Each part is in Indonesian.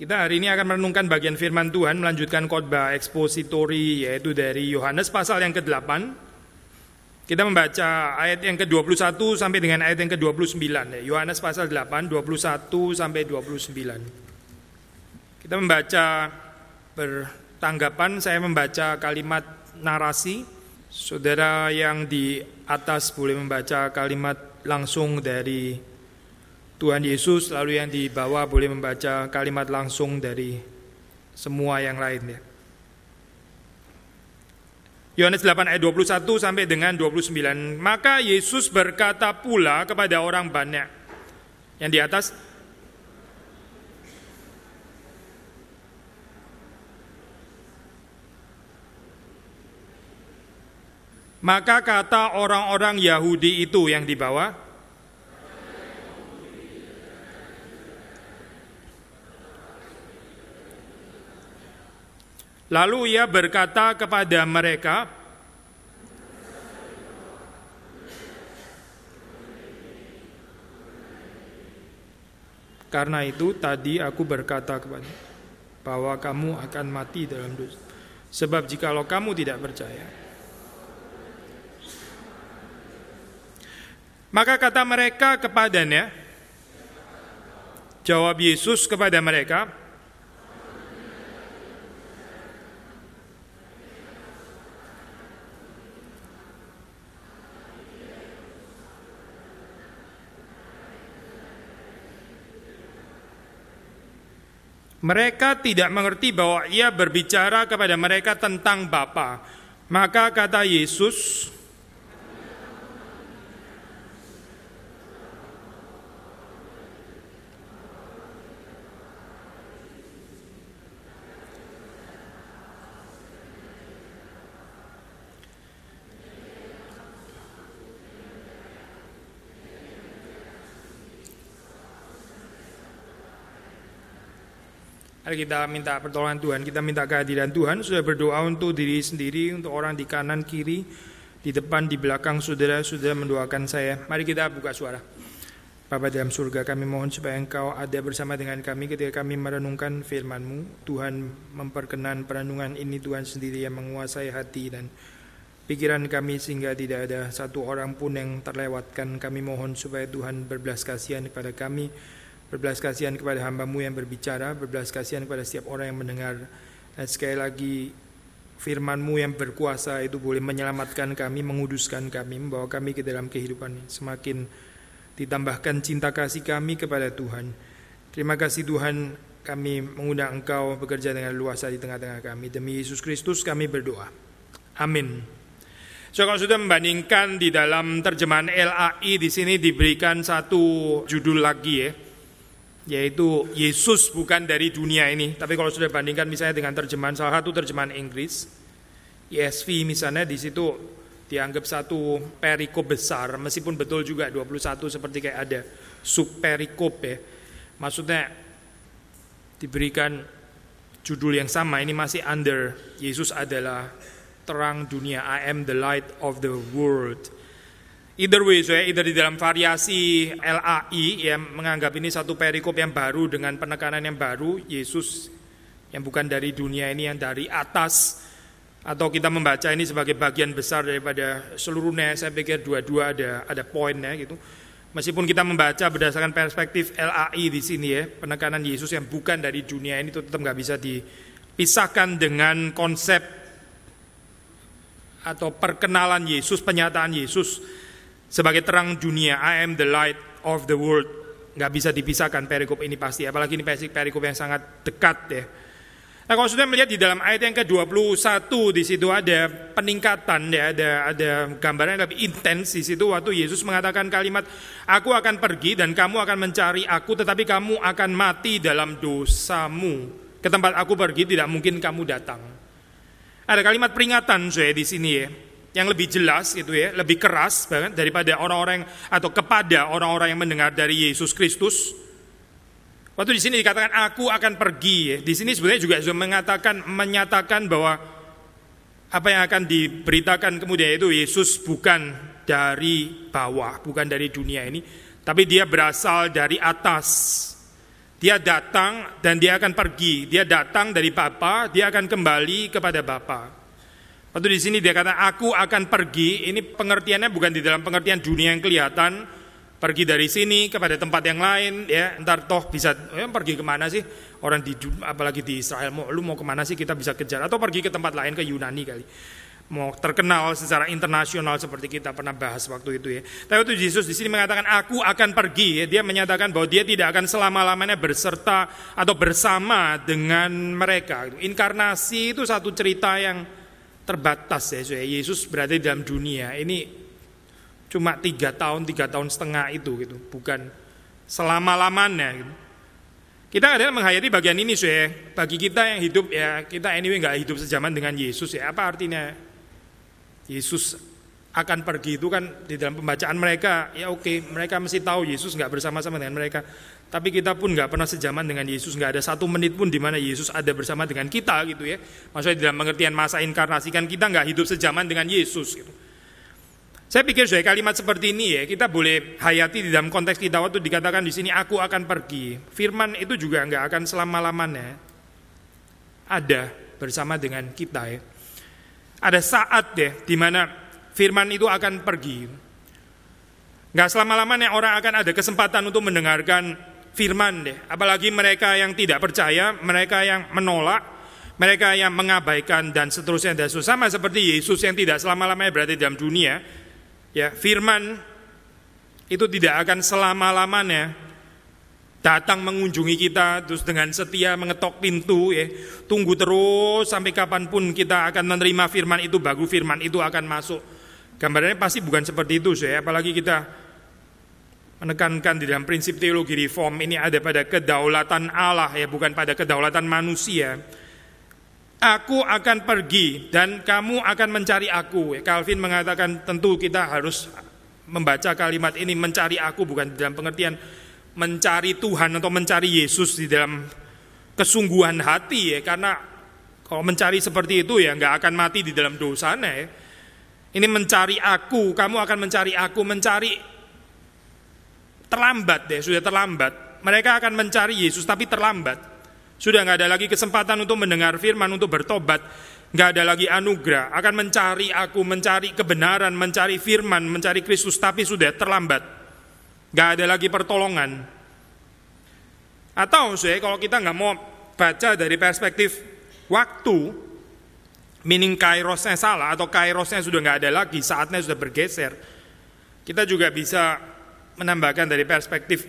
Kita hari ini akan merenungkan bagian firman Tuhan melanjutkan khotbah ekspositori yaitu dari Yohanes pasal yang ke-8. Kita membaca ayat yang ke-21 sampai dengan ayat yang ke-29 Yohanes pasal 8 21 sampai 29. Kita membaca bertanggapan saya membaca kalimat narasi. Saudara yang di atas boleh membaca kalimat langsung dari Tuhan Yesus lalu yang di bawah boleh membaca kalimat langsung dari semua yang lain ya. Yohanes 8 ayat 21 sampai dengan 29. Maka Yesus berkata pula kepada orang banyak yang di atas Maka kata orang-orang Yahudi itu yang di bawah, Lalu ia berkata kepada mereka, Karena itu tadi aku berkata kepada bahwa kamu akan mati dalam dosa. Sebab jikalau kamu tidak percaya, maka kata mereka kepadanya, jawab Yesus kepada mereka, Mereka tidak mengerti bahwa ia berbicara kepada mereka tentang Bapa. Maka kata Yesus, kita minta pertolongan Tuhan, kita minta kehadiran Tuhan. Sudah berdoa untuk diri sendiri, untuk orang di kanan kiri, di depan, di belakang saudara sudah mendoakan saya. Mari kita buka suara. Bapa dalam surga kami mohon supaya engkau ada bersama dengan kami ketika kami merenungkan firman-Mu. Tuhan memperkenan perenungan ini Tuhan sendiri yang menguasai hati dan pikiran kami sehingga tidak ada satu orang pun yang terlewatkan. Kami mohon supaya Tuhan berbelas kasihan kepada kami Berbelas kasihan kepada hambamu yang berbicara, berbelas kasihan kepada setiap orang yang mendengar. Dan sekali lagi firmanmu yang berkuasa itu boleh menyelamatkan kami, menguduskan kami, membawa kami ke dalam kehidupan semakin ditambahkan cinta kasih kami kepada Tuhan. Terima kasih Tuhan kami mengundang Engkau bekerja dengan luasa di tengah-tengah kami. Demi Yesus Kristus kami berdoa. Amin. So kalau sudah membandingkan di dalam terjemahan LAI di sini diberikan satu judul lagi ya yaitu Yesus bukan dari dunia ini. Tapi kalau sudah bandingkan misalnya dengan terjemahan salah satu terjemahan Inggris, ESV misalnya di situ dianggap satu perikop besar, meskipun betul juga 21 seperti kayak ada sub perikop ya. Maksudnya diberikan judul yang sama, ini masih under Yesus adalah terang dunia, I am the light of the world. Either way, so ya, either di dalam variasi LAI yang menganggap ini satu perikop yang baru dengan penekanan yang baru, Yesus yang bukan dari dunia ini yang dari atas. Atau kita membaca ini sebagai bagian besar daripada seluruhnya saya pikir dua-dua ada ada poinnya gitu. Meskipun kita membaca berdasarkan perspektif LAI di sini ya penekanan Yesus yang bukan dari dunia ini itu tetap nggak bisa dipisahkan dengan konsep atau perkenalan Yesus penyataan Yesus sebagai terang dunia, I am the light of the world. Nggak bisa dipisahkan perikop ini pasti, apalagi ini perikop yang sangat dekat ya. Nah kalau sudah melihat di dalam ayat yang ke-21 di situ ada peningkatan ya, ada ada gambaran yang lebih intens di situ waktu Yesus mengatakan kalimat aku akan pergi dan kamu akan mencari aku tetapi kamu akan mati dalam dosamu. Ke tempat aku pergi tidak mungkin kamu datang. Ada kalimat peringatan saya di sini ya yang lebih jelas gitu ya, lebih keras banget daripada orang-orang atau kepada orang-orang yang mendengar dari Yesus Kristus Waktu di sini dikatakan aku akan pergi, ya. di sini sebenarnya juga sudah mengatakan menyatakan bahwa apa yang akan diberitakan kemudian itu Yesus bukan dari bawah, bukan dari dunia ini, tapi dia berasal dari atas. Dia datang dan dia akan pergi. Dia datang dari Bapa, dia akan kembali kepada Bapa. Waktu di sini dia kata aku akan pergi, ini pengertiannya bukan di dalam pengertian dunia yang kelihatan, pergi dari sini kepada tempat yang lain ya. Ntar toh bisa ya, pergi ke mana sih? Orang di apalagi di Israel mau lu mau ke mana sih? Kita bisa kejar. Atau pergi ke tempat lain ke Yunani kali. Mau terkenal secara internasional seperti kita pernah bahas waktu itu ya. Tapi waktu Yesus di sini mengatakan aku akan pergi ya, dia menyatakan bahwa dia tidak akan selama-lamanya berserta atau bersama dengan mereka. Inkarnasi itu satu cerita yang terbatas ya. Yesus berada di dalam dunia. Ini cuma tiga tahun tiga tahun setengah itu gitu bukan selama lamanya gitu. kita adalah menghayati bagian ini sih bagi kita yang hidup ya kita anyway nggak hidup sejaman dengan Yesus ya apa artinya Yesus akan pergi itu kan di dalam pembacaan mereka ya oke mereka mesti tahu Yesus nggak bersama-sama dengan mereka tapi kita pun nggak pernah sejaman dengan Yesus nggak ada satu menit pun di mana Yesus ada bersama dengan kita gitu ya maksudnya dalam pengertian masa inkarnasi kan kita nggak hidup sejaman dengan Yesus gitu saya pikir sudah kalimat seperti ini ya kita boleh hayati di dalam konteks kita waktu dikatakan di sini aku akan pergi. Firman itu juga nggak akan selama lamanya ada bersama dengan kita ya. Ada saat deh di mana firman itu akan pergi. Nggak selama lamanya orang akan ada kesempatan untuk mendengarkan firman deh. Apalagi mereka yang tidak percaya, mereka yang menolak, mereka yang mengabaikan dan seterusnya dan seterusnya. Sama seperti Yesus yang tidak selama-lamanya berada dalam dunia, ya firman itu tidak akan selama-lamanya datang mengunjungi kita terus dengan setia mengetok pintu ya tunggu terus sampai kapan pun kita akan menerima firman itu baru firman itu akan masuk gambarannya pasti bukan seperti itu saya apalagi kita menekankan di dalam prinsip teologi reform ini ada pada kedaulatan Allah ya bukan pada kedaulatan manusia Aku akan pergi dan kamu akan mencari aku. Calvin mengatakan tentu kita harus membaca kalimat ini mencari aku bukan dalam pengertian mencari Tuhan atau mencari Yesus di dalam kesungguhan hati ya karena kalau mencari seperti itu ya nggak akan mati di dalam dosanya ya. Ini mencari aku, kamu akan mencari aku, mencari terlambat deh, sudah terlambat. Mereka akan mencari Yesus tapi terlambat. Sudah nggak ada lagi kesempatan untuk mendengar firman, untuk bertobat. Nggak ada lagi anugerah. Akan mencari aku, mencari kebenaran, mencari firman, mencari Kristus. Tapi sudah terlambat. Nggak ada lagi pertolongan. Atau saya kalau kita nggak mau baca dari perspektif waktu, meaning kairosnya salah atau kairosnya sudah nggak ada lagi, saatnya sudah bergeser. Kita juga bisa menambahkan dari perspektif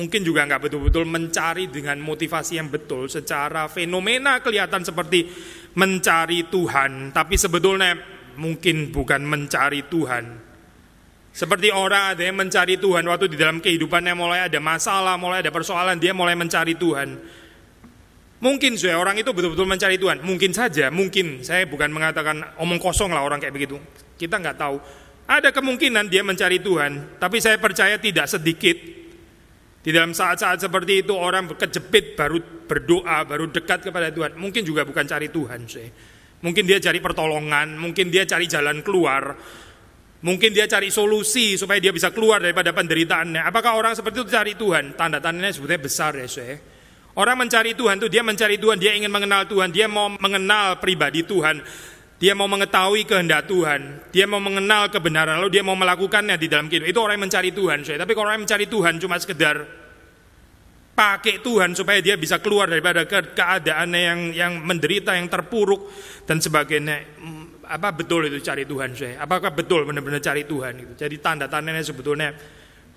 mungkin juga nggak betul-betul mencari dengan motivasi yang betul. Secara fenomena kelihatan seperti mencari Tuhan tapi sebetulnya mungkin bukan mencari Tuhan. Seperti orang ada yang mencari Tuhan waktu di dalam kehidupannya mulai ada masalah mulai ada persoalan dia mulai mencari Tuhan. Mungkin saya orang itu betul-betul mencari Tuhan. Mungkin saja mungkin. Saya bukan mengatakan omong kosong lah orang kayak begitu. Kita nggak tahu ada kemungkinan dia mencari Tuhan tapi saya percaya tidak sedikit di dalam saat-saat seperti itu orang kejepit baru berdoa, baru dekat kepada Tuhan. Mungkin juga bukan cari Tuhan sih. Mungkin dia cari pertolongan, mungkin dia cari jalan keluar. Mungkin dia cari solusi supaya dia bisa keluar daripada penderitaannya. Apakah orang seperti itu cari Tuhan? Tanda-tandanya sebetulnya besar ya sih. Orang mencari Tuhan itu dia mencari Tuhan, dia ingin mengenal Tuhan, dia mau mengenal pribadi Tuhan. Dia mau mengetahui kehendak Tuhan, dia mau mengenal kebenaran, lalu dia mau melakukannya di dalam kehidupan. Itu orang yang mencari Tuhan. Saya. Tapi kalau orang yang mencari Tuhan cuma sekedar pakai Tuhan supaya dia bisa keluar daripada keadaannya yang yang menderita, yang terpuruk dan sebagainya. Hmm, apa betul itu cari Tuhan saya? Apakah betul benar-benar cari Tuhan itu? Jadi tanda-tandanya sebetulnya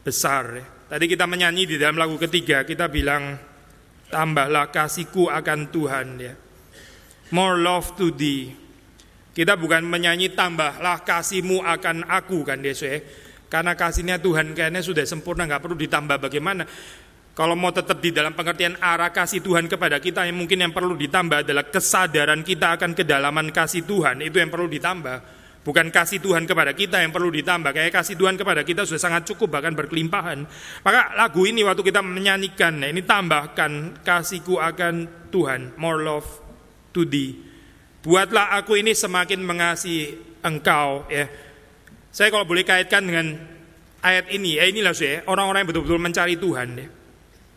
besar. Ya. Tadi kita menyanyi di dalam lagu ketiga, kita bilang tambahlah kasihku akan Tuhan ya. more love to thee. Kita bukan menyanyi tambahlah kasihmu akan aku kan Yesus ya. Karena kasihnya Tuhan kayaknya sudah sempurna nggak perlu ditambah bagaimana. Kalau mau tetap di dalam pengertian arah kasih Tuhan kepada kita yang mungkin yang perlu ditambah adalah kesadaran kita akan kedalaman kasih Tuhan itu yang perlu ditambah. Bukan kasih Tuhan kepada kita yang perlu ditambah. Kayak kasih Tuhan kepada kita sudah sangat cukup bahkan berkelimpahan. Maka lagu ini waktu kita menyanyikan, ini tambahkan kasihku akan Tuhan, more love to thee. Buatlah aku ini semakin mengasihi engkau ya. Saya kalau boleh kaitkan dengan ayat ini, ya inilah saya orang-orang yang betul-betul mencari Tuhan ya.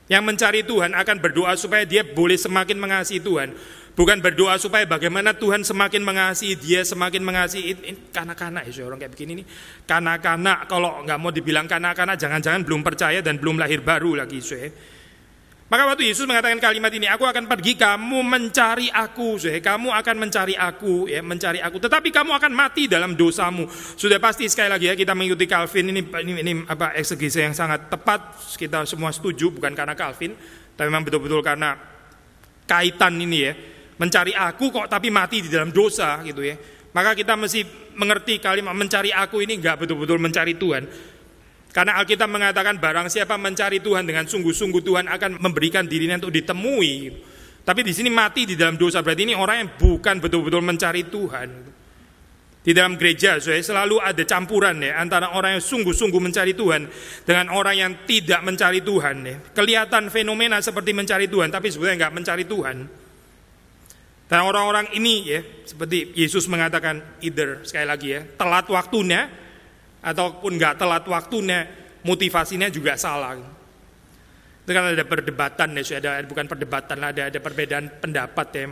Yang mencari Tuhan akan berdoa supaya dia boleh semakin mengasihi Tuhan. Bukan berdoa supaya bagaimana Tuhan semakin mengasihi dia, semakin mengasihi kanak-kanak ya orang kayak begini nih. Kanak-kanak kalau nggak mau dibilang kanak-kanak jangan-jangan belum percaya dan belum lahir baru lagi saya. Maka waktu Yesus mengatakan kalimat ini, aku akan pergi, kamu mencari aku, saya. kamu akan mencari aku, ya, mencari aku. Tetapi kamu akan mati dalam dosamu. Sudah pasti sekali lagi ya kita mengikuti Calvin ini, ini, ini apa eksegese yang sangat tepat. Kita semua setuju, bukan karena Calvin, tapi memang betul-betul karena kaitan ini ya, mencari aku kok tapi mati di dalam dosa gitu ya. Maka kita mesti mengerti kalimat mencari aku ini enggak betul-betul mencari Tuhan, karena Alkitab mengatakan barang siapa mencari Tuhan dengan sungguh-sungguh Tuhan akan memberikan dirinya untuk ditemui. Tapi di sini mati di dalam dosa berarti ini orang yang bukan betul-betul mencari Tuhan. Di dalam gereja saya selalu ada campuran ya antara orang yang sungguh-sungguh mencari Tuhan dengan orang yang tidak mencari Tuhan ya. Kelihatan fenomena seperti mencari Tuhan tapi sebenarnya nggak mencari Tuhan. Dan orang-orang ini ya seperti Yesus mengatakan either sekali lagi ya telat waktunya ataupun nggak telat waktunya, motivasinya juga salah. Itu kan ada perdebatan ya, ada bukan perdebatan, ada ada perbedaan pendapat ya.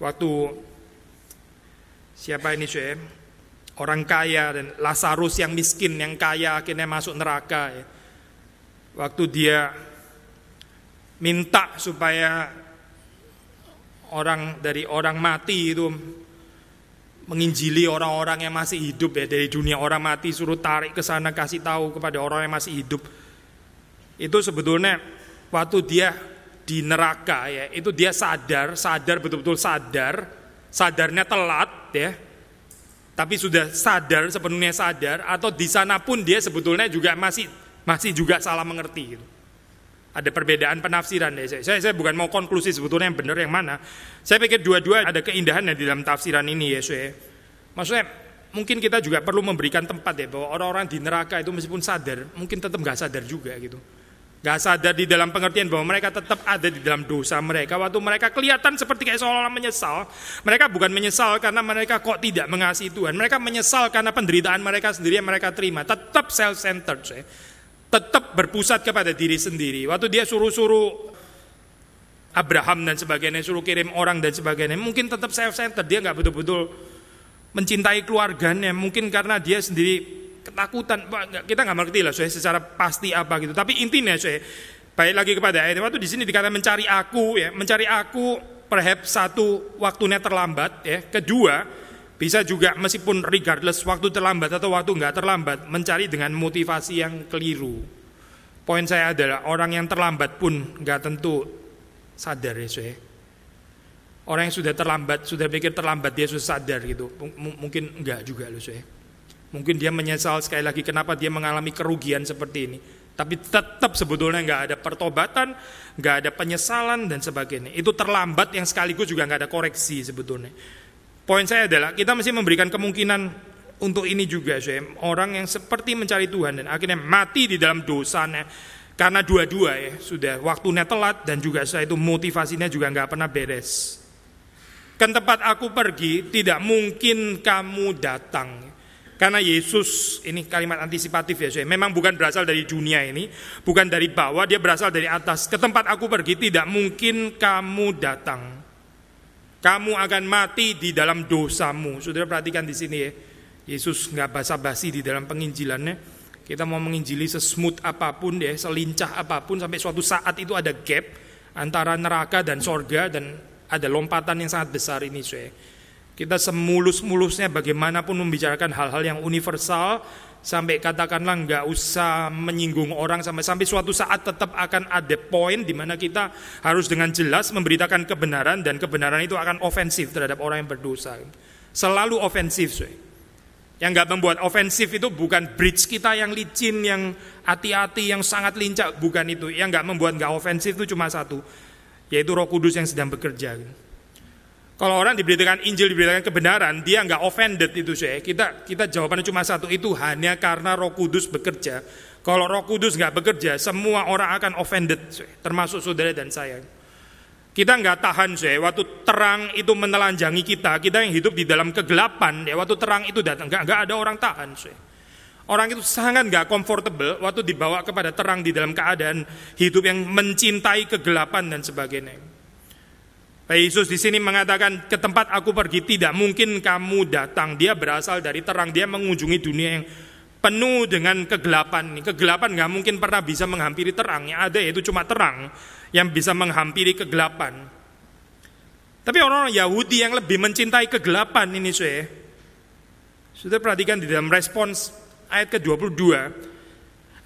Waktu siapa ini sih? Orang kaya dan Lazarus yang miskin yang kaya akhirnya masuk neraka ya. Waktu dia minta supaya orang dari orang mati itu menginjili orang-orang yang masih hidup ya dari dunia. Orang mati suruh tarik ke sana kasih tahu kepada orang yang masih hidup. Itu sebetulnya waktu dia di neraka ya itu dia sadar sadar betul-betul sadar. Sadarnya telat ya tapi sudah sadar sepenuhnya sadar. Atau di sana pun dia sebetulnya juga masih masih juga salah mengerti gitu. Ada perbedaan penafsiran ya. Saya, saya bukan mau konklusi sebetulnya yang benar yang mana. Saya pikir dua-dua ada keindahan di dalam tafsiran ini ya. Saya. Maksudnya mungkin kita juga perlu memberikan tempat ya bahwa orang-orang di neraka itu meskipun sadar, mungkin tetap nggak sadar juga gitu. Gak sadar di dalam pengertian bahwa mereka tetap ada di dalam dosa mereka. Waktu mereka kelihatan seperti kayak seolah-olah menyesal. Mereka bukan menyesal karena mereka kok tidak mengasihi Tuhan. Mereka menyesal karena penderitaan mereka sendiri yang mereka terima. Tetap self-centered. Ya tetap berpusat kepada diri sendiri. Waktu dia suruh-suruh Abraham dan sebagainya, suruh kirim orang dan sebagainya, mungkin tetap self-centered, dia nggak betul-betul mencintai keluarganya, mungkin karena dia sendiri ketakutan. Kita nggak mengerti lah, secara pasti apa gitu. Tapi intinya saya baik lagi kepada ayat waktu di sini dikatakan mencari aku ya, mencari aku perhaps satu waktunya terlambat ya, kedua bisa juga meskipun regardless waktu terlambat atau waktu nggak terlambat mencari dengan motivasi yang keliru. Poin saya adalah orang yang terlambat pun nggak tentu sadar ya saya. Orang yang sudah terlambat, sudah pikir terlambat dia sudah sadar gitu. M mungkin enggak juga loh saya. Mungkin dia menyesal sekali lagi kenapa dia mengalami kerugian seperti ini. Tapi tetap sebetulnya nggak ada pertobatan, nggak ada penyesalan dan sebagainya. Itu terlambat yang sekaligus juga nggak ada koreksi sebetulnya. Poin saya adalah kita mesti memberikan kemungkinan untuk ini juga, saya orang yang seperti mencari Tuhan dan akhirnya mati di dalam dosanya karena dua-dua ya sudah waktunya telat dan juga saya itu motivasinya juga nggak pernah beres. Ke tempat aku pergi tidak mungkin kamu datang. Karena Yesus ini kalimat antisipatif ya saya. Memang bukan berasal dari dunia ini, bukan dari bawah, dia berasal dari atas. Ke tempat aku pergi tidak mungkin kamu datang kamu akan mati di dalam dosamu. Saudara perhatikan di sini ya. Yesus nggak basa-basi di dalam penginjilannya. Kita mau menginjili sesmooth apa pun ya, selincah apa pun sampai suatu saat itu ada gap antara neraka dan sorga dan ada lompatan yang sangat besar ini saya. Kita semulus-mulusnya bagaimanapun membicarakan hal-hal yang universal, sampai katakanlah nggak usah menyinggung orang sampai sampai suatu saat tetap akan ada poin di mana kita harus dengan jelas memberitakan kebenaran dan kebenaran itu akan ofensif terhadap orang yang berdosa. Selalu ofensif, so. Yang nggak membuat ofensif itu bukan bridge kita yang licin, yang hati-hati, yang sangat lincah, bukan itu. Yang nggak membuat nggak ofensif itu cuma satu, yaitu Roh Kudus yang sedang bekerja. Kalau orang diberitakan Injil, diberitakan kebenaran, dia nggak offended itu saya. Kita kita jawabannya cuma satu, itu hanya karena Roh Kudus bekerja. Kalau Roh Kudus nggak bekerja, semua orang akan offended, termasuk saudara dan saya. Kita nggak tahan saya, waktu terang itu menelanjangi kita, kita yang hidup di dalam kegelapan, ya waktu terang itu datang, nggak nggak ada orang tahan saya. Orang itu sangat nggak comfortable waktu dibawa kepada terang di dalam keadaan hidup yang mencintai kegelapan dan sebagainya. Yesus di sini mengatakan ke tempat aku pergi tidak mungkin kamu datang. Dia berasal dari terang, dia mengunjungi dunia yang penuh dengan kegelapan. Kegelapan nggak mungkin pernah bisa menghampiri terang. Yang ada yaitu cuma terang yang bisa menghampiri kegelapan. Tapi orang-orang Yahudi yang lebih mencintai kegelapan ini saya. Sudah perhatikan di dalam respons ayat ke-22.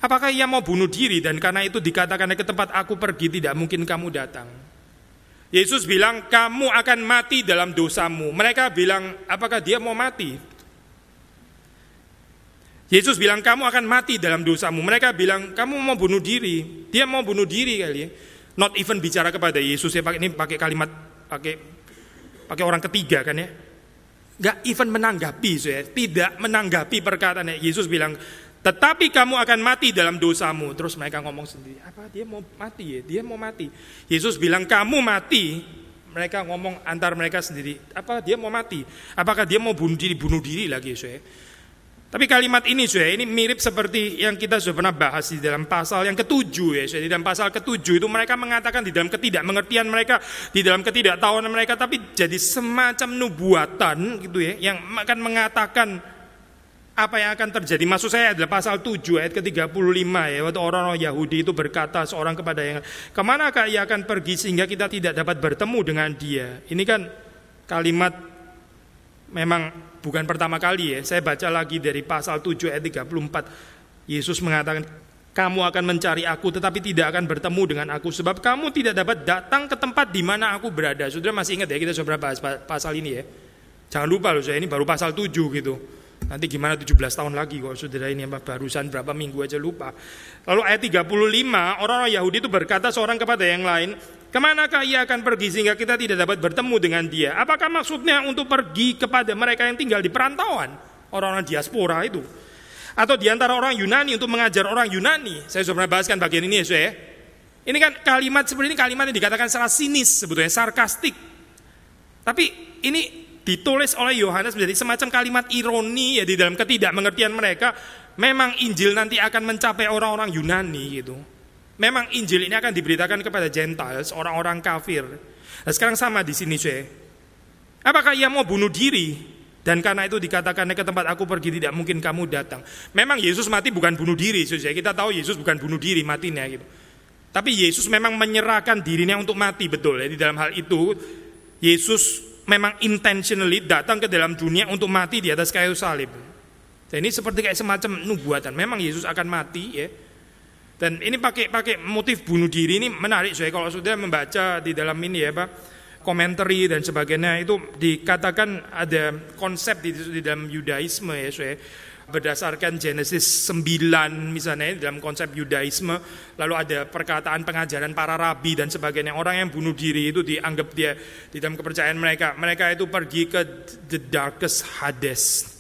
Apakah ia mau bunuh diri dan karena itu dikatakan ke tempat aku pergi tidak mungkin kamu datang. Yesus bilang, "Kamu akan mati dalam dosamu." Mereka bilang, "Apakah dia mau mati?" Yesus bilang, "Kamu akan mati dalam dosamu." Mereka bilang, "Kamu mau bunuh diri." Dia mau bunuh diri kali ya. Not even bicara kepada Yesus ya pakai ini pakai kalimat pakai pakai orang ketiga kan ya. Gak even menanggapi saya, tidak menanggapi perkataannya. Yesus bilang, tetapi kamu akan mati dalam dosamu. Terus mereka ngomong sendiri, apa dia mau mati ya? Dia mau mati. Yesus bilang kamu mati. Mereka ngomong antar mereka sendiri, apa dia mau mati? Apakah dia mau bunuh diri? Bunuh diri lagi, saya. Tapi kalimat ini, saya ini mirip seperti yang kita sudah pernah bahas di dalam pasal yang ketujuh, ya. Di dalam pasal ketujuh itu mereka mengatakan di dalam ketidakmengertian mereka, di dalam ketidaktahuan mereka, tapi jadi semacam nubuatan, gitu ya, yang akan mengatakan apa yang akan terjadi? Maksud saya adalah pasal 7 ayat ke-35 ya. Waktu orang-orang Yahudi itu berkata seorang kepada yang ke manakah ia akan pergi sehingga kita tidak dapat bertemu dengan dia. Ini kan kalimat memang bukan pertama kali ya. Saya baca lagi dari pasal 7 ayat 34. Yesus mengatakan, kamu akan mencari aku tetapi tidak akan bertemu dengan aku sebab kamu tidak dapat datang ke tempat di mana aku berada. Saudara masih ingat ya kita sudah bahas pasal ini ya. Jangan lupa loh saya ini baru pasal 7 gitu. Nanti gimana 17 tahun lagi kok saudara ini barusan berapa minggu aja lupa. Lalu ayat 35 orang-orang Yahudi itu berkata seorang kepada yang lain, ke manakah ia akan pergi sehingga kita tidak dapat bertemu dengan dia? Apakah maksudnya untuk pergi kepada mereka yang tinggal di perantauan? Orang-orang diaspora itu. Atau di antara orang Yunani untuk mengajar orang Yunani. Saya sudah pernah bahaskan bagian ini ya saya. Ini kan kalimat seperti ini kalimat yang dikatakan secara sinis sebetulnya sarkastik. Tapi ini ditulis oleh Yohanes menjadi semacam kalimat ironi ya di dalam ketidakmengertian mereka. Memang Injil nanti akan mencapai orang-orang Yunani gitu. Memang Injil ini akan diberitakan kepada Gentiles, orang-orang kafir. Nah sekarang sama di sini saya. Apakah ia mau bunuh diri? Dan karena itu dikatakan ke tempat aku pergi tidak mungkin kamu datang. Memang Yesus mati bukan bunuh diri, saudara. Kita tahu Yesus bukan bunuh diri matinya gitu. Tapi Yesus memang menyerahkan dirinya untuk mati betul ya. Di dalam hal itu Yesus memang intentionally datang ke dalam dunia untuk mati di atas kayu salib. Dan ini seperti kayak semacam nubuatan. Memang Yesus akan mati ya. Dan ini pakai pakai motif bunuh diri ini menarik saya kalau sudah membaca di dalam ini ya Pak komentari dan sebagainya itu dikatakan ada konsep di, di dalam Yudaisme ya saya berdasarkan Genesis 9 misalnya dalam konsep Yudaisme lalu ada perkataan pengajaran para rabi dan sebagainya. Orang yang bunuh diri itu dianggap dia di dalam kepercayaan mereka. Mereka itu pergi ke the darkest Hades.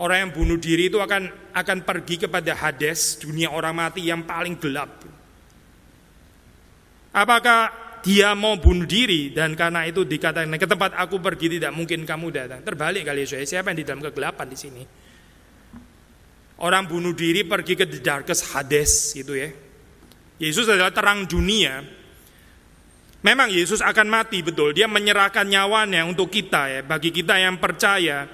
Orang yang bunuh diri itu akan akan pergi kepada Hades dunia orang mati yang paling gelap. Apakah dia mau bunuh diri? Dan karena itu dikatakan ke tempat aku pergi tidak mungkin kamu datang. Terbalik kali ya siapa yang di dalam kegelapan di sini Orang bunuh diri pergi ke the darkest Hades gitu ya. Yesus adalah terang dunia. Memang Yesus akan mati betul. Dia menyerahkan nyawanya untuk kita ya. Bagi kita yang percaya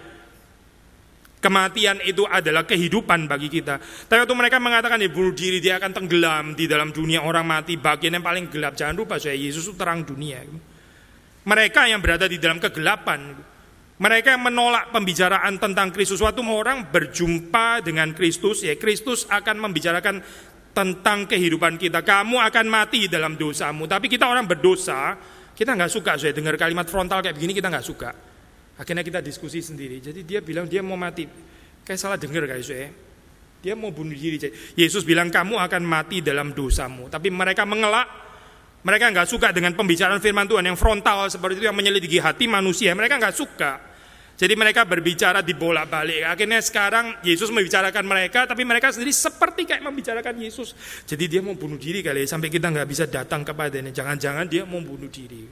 kematian itu adalah kehidupan bagi kita. Tapi waktu mereka mengatakan dia bunuh diri dia akan tenggelam di dalam dunia orang mati bagian yang paling gelap. Jangan lupa saya Yesus itu terang dunia. Mereka yang berada di dalam kegelapan Mereka menolak pembicaraan tentang Kristus. Suatu orang berjumpa dengan Kristus, ya Kristus akan membicarakan tentang kehidupan kita. Kamu akan mati dalam dosamu. Tapi kita orang berdosa, kita nggak suka saya dengar kalimat frontal kayak begini kita nggak suka. Akhirnya kita diskusi sendiri. Jadi dia bilang dia mau mati. Kayak salah dengar kayak saya. Dia mau bunuh diri. Yesus bilang kamu akan mati dalam dosamu. Tapi mereka mengelak. Mereka nggak suka dengan pembicaraan firman Tuhan yang frontal seperti itu yang menyelidiki hati manusia. Mereka nggak suka. Jadi mereka berbicara di bolak-balik. Akhirnya sekarang Yesus membicarakan mereka, tapi mereka sendiri seperti kayak membicarakan Yesus. Jadi dia mau bunuh diri kali ya, sampai kita nggak bisa datang kepadanya. Jangan-jangan dia mau bunuh diri.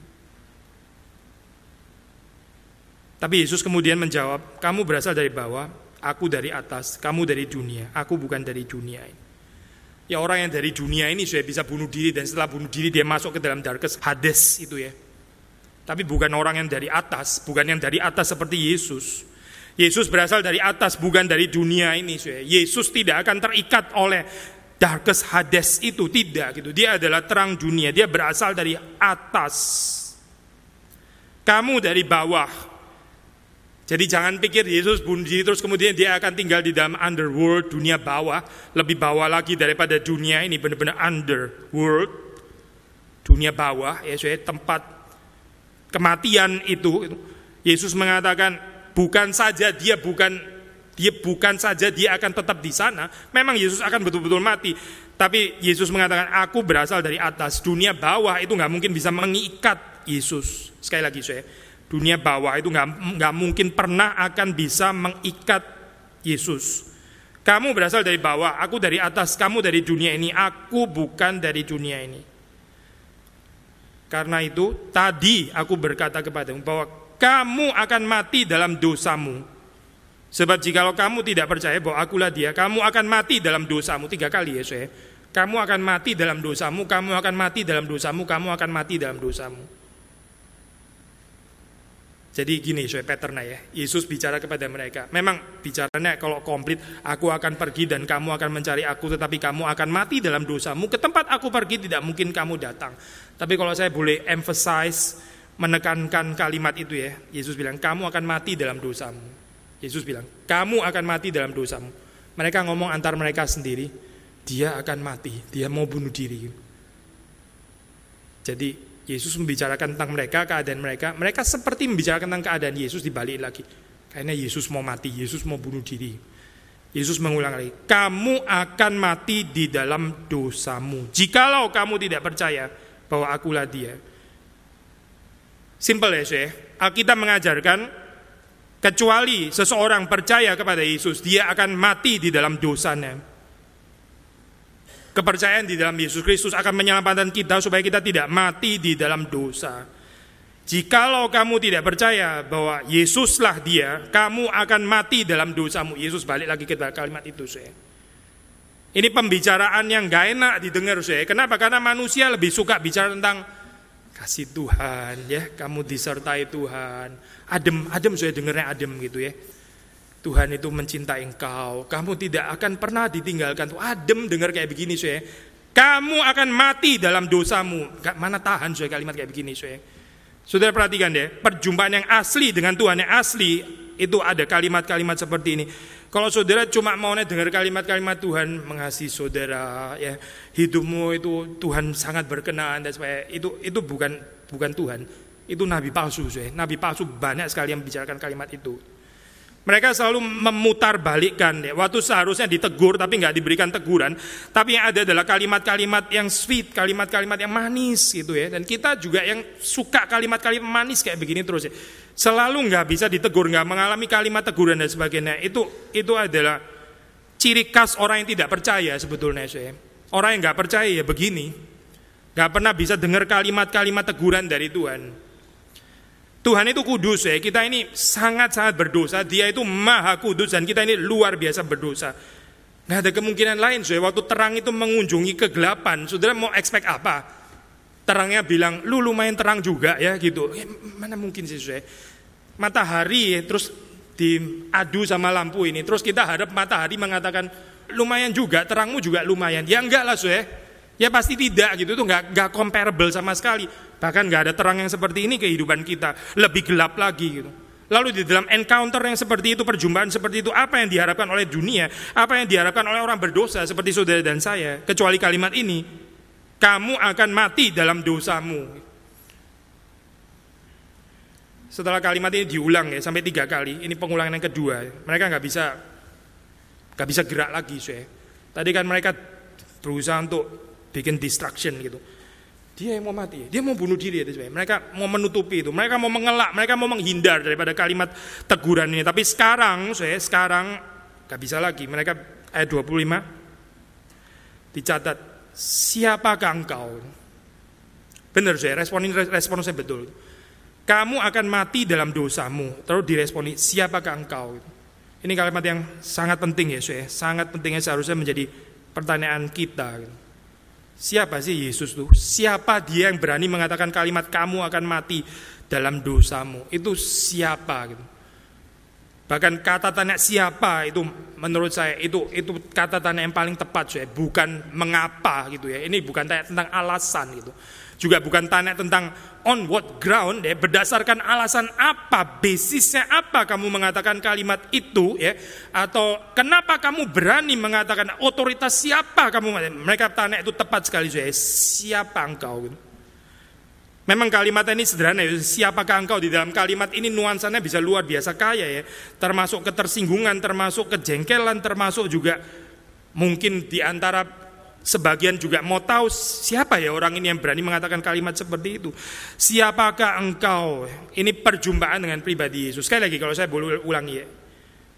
Tapi Yesus kemudian menjawab, kamu berasal dari bawah, aku dari atas, kamu dari dunia, aku bukan dari dunia ini. Ya orang yang dari dunia ini sudah bisa bunuh diri dan setelah bunuh diri dia masuk ke dalam darkest Hades itu ya. Tapi bukan orang yang dari atas, bukan yang dari atas seperti Yesus. Yesus berasal dari atas, bukan dari dunia ini. Yesus tidak akan terikat oleh darkest Hades itu, tidak gitu. Dia adalah terang dunia, dia berasal dari atas. Kamu dari bawah. Jadi jangan pikir Yesus bunuh diri terus kemudian dia akan tinggal di dalam underworld, dunia bawah, lebih bawah lagi daripada dunia ini, benar-benar underworld, dunia bawah, ya saya tempat kematian itu Yesus mengatakan bukan saja dia bukan dia bukan saja dia akan tetap di sana, memang Yesus akan betul-betul mati. Tapi Yesus mengatakan aku berasal dari atas, dunia bawah itu nggak mungkin bisa mengikat Yesus. Sekali lagi saya, dunia bawah itu nggak mungkin pernah akan bisa mengikat Yesus. Kamu berasal dari bawah, aku dari atas, kamu dari dunia ini, aku bukan dari dunia ini. Karena itu tadi aku berkata kepadamu bahwa kamu akan mati dalam dosamu. Sebab jikalau kamu tidak percaya bahwa akulah dia, kamu akan mati dalam dosamu. Tiga kali ya saya. Kamu akan mati dalam dosamu, kamu akan mati dalam dosamu, kamu akan mati dalam dosamu. Jadi gini saya patternnya ya. Yesus bicara kepada mereka. Memang bicaranya kalau komplit, aku akan pergi dan kamu akan mencari aku, tetapi kamu akan mati dalam dosamu. Ke tempat aku pergi tidak mungkin kamu datang. Tapi kalau saya boleh emphasize, menekankan kalimat itu ya. Yesus bilang, kamu akan mati dalam dosamu. Yesus bilang, kamu akan mati dalam dosamu. Mereka ngomong antar mereka sendiri, dia akan mati, dia mau bunuh diri. Jadi Yesus membicarakan tentang mereka, keadaan mereka. Mereka seperti membicarakan tentang keadaan Yesus dibalik lagi. Karena Yesus mau mati, Yesus mau bunuh diri. Yesus mengulang lagi, kamu akan mati di dalam dosamu. Jikalau kamu tidak percaya bahwa akulah dia. Simple ya, saya. Kita mengajarkan, kecuali seseorang percaya kepada Yesus, dia akan mati di dalam dosanya. Kepercayaan di dalam Yesus Kristus akan menyelamatkan kita supaya kita tidak mati di dalam dosa. Jikalau kamu tidak percaya bahwa Yesuslah dia, kamu akan mati dalam dosamu. Yesus balik lagi ke kalimat itu saya. Ini pembicaraan yang gak enak didengar saya. Kenapa? Karena manusia lebih suka bicara tentang kasih Tuhan ya, kamu disertai Tuhan. Adem, adem saya dengarnya adem gitu ya. Tuhan itu mencintai engkau. Kamu tidak akan pernah ditinggalkan. Tuh adem dengar kayak begini, saya. Kamu akan mati dalam dosamu. Gak mana tahan, saya kalimat kayak begini, saya. Saudara perhatikan deh, perjumpaan yang asli dengan Tuhan yang asli itu ada kalimat-kalimat seperti ini. Kalau saudara cuma mau dengar kalimat-kalimat Tuhan mengasihi saudara, ya hidupmu itu Tuhan sangat berkenan dan supaya itu itu bukan bukan Tuhan, itu nabi palsu, saya. Nabi palsu banyak sekali yang membicarakan kalimat itu. Mereka selalu memutar balikkan ya. Waktu seharusnya ditegur tapi nggak diberikan teguran. Tapi yang ada adalah kalimat-kalimat yang sweet, kalimat-kalimat yang manis gitu ya. Dan kita juga yang suka kalimat-kalimat manis kayak begini terus ya. Selalu nggak bisa ditegur, nggak mengalami kalimat teguran dan sebagainya. Itu itu adalah ciri khas orang yang tidak percaya sebetulnya saya. Orang yang nggak percaya ya begini. Nggak pernah bisa dengar kalimat-kalimat teguran dari Tuhan. Tuhan itu kudus ya, kita ini sangat-sangat berdosa, dia itu maha kudus dan kita ini luar biasa berdosa. Nggak ada kemungkinan lain, saya waktu terang itu mengunjungi kegelapan, saudara mau expect apa? Terangnya bilang, lu lumayan terang juga ya gitu. Ya, mana mungkin sih saya? Matahari terus diadu sama lampu ini, terus kita harap matahari mengatakan, lumayan juga, terangmu juga lumayan. Ya enggak lah saya. Ya pasti tidak gitu, itu nggak nggak comparable sama sekali. Bahkan nggak ada terang yang seperti ini kehidupan kita, lebih gelap lagi gitu. Lalu di dalam encounter yang seperti itu, perjumpaan seperti itu, apa yang diharapkan oleh dunia, apa yang diharapkan oleh orang berdosa seperti saudara dan saya, kecuali kalimat ini, kamu akan mati dalam dosamu. Setelah kalimat ini diulang ya sampai tiga kali, ini pengulangan yang kedua. Mereka nggak bisa nggak bisa gerak lagi, saya. Tadi kan mereka berusaha untuk bikin distraction gitu. Dia yang mau mati, dia mau bunuh diri ya Mereka mau menutupi itu, mereka mau mengelak, mereka mau menghindar daripada kalimat teguran ini. Tapi sekarang, saya sekarang gak bisa lagi. Mereka ayat 25 dicatat siapakah engkau? Benar saya, respon ini respon saya betul. Kamu akan mati dalam dosamu. Terus diresponi siapakah engkau? Ini kalimat yang sangat penting ya, saya. Sangat pentingnya seharusnya menjadi pertanyaan kita. Gitu. Siapa sih Yesus tuh? Siapa dia yang berani mengatakan kalimat kamu akan mati dalam dosamu? Itu siapa gitu. Bahkan kata tanya siapa itu menurut saya itu itu kata tanya yang paling tepat saya, bukan mengapa gitu ya. Ini bukan tanya tentang alasan gitu. Juga bukan tanya tentang on what ground ya, berdasarkan alasan apa, basisnya apa kamu mengatakan kalimat itu ya, atau kenapa kamu berani mengatakan otoritas siapa kamu mereka tanya itu tepat sekali saya, siapa engkau gitu. Memang kalimat ini sederhana ya, siapakah engkau di dalam kalimat ini nuansanya bisa luar biasa kaya ya, termasuk ketersinggungan, termasuk kejengkelan, termasuk juga mungkin di antara Sebagian juga mau tahu siapa ya orang ini yang berani mengatakan kalimat seperti itu. Siapakah engkau? Ini perjumpaan dengan pribadi Yesus. Sekali lagi kalau saya boleh ulangi ya.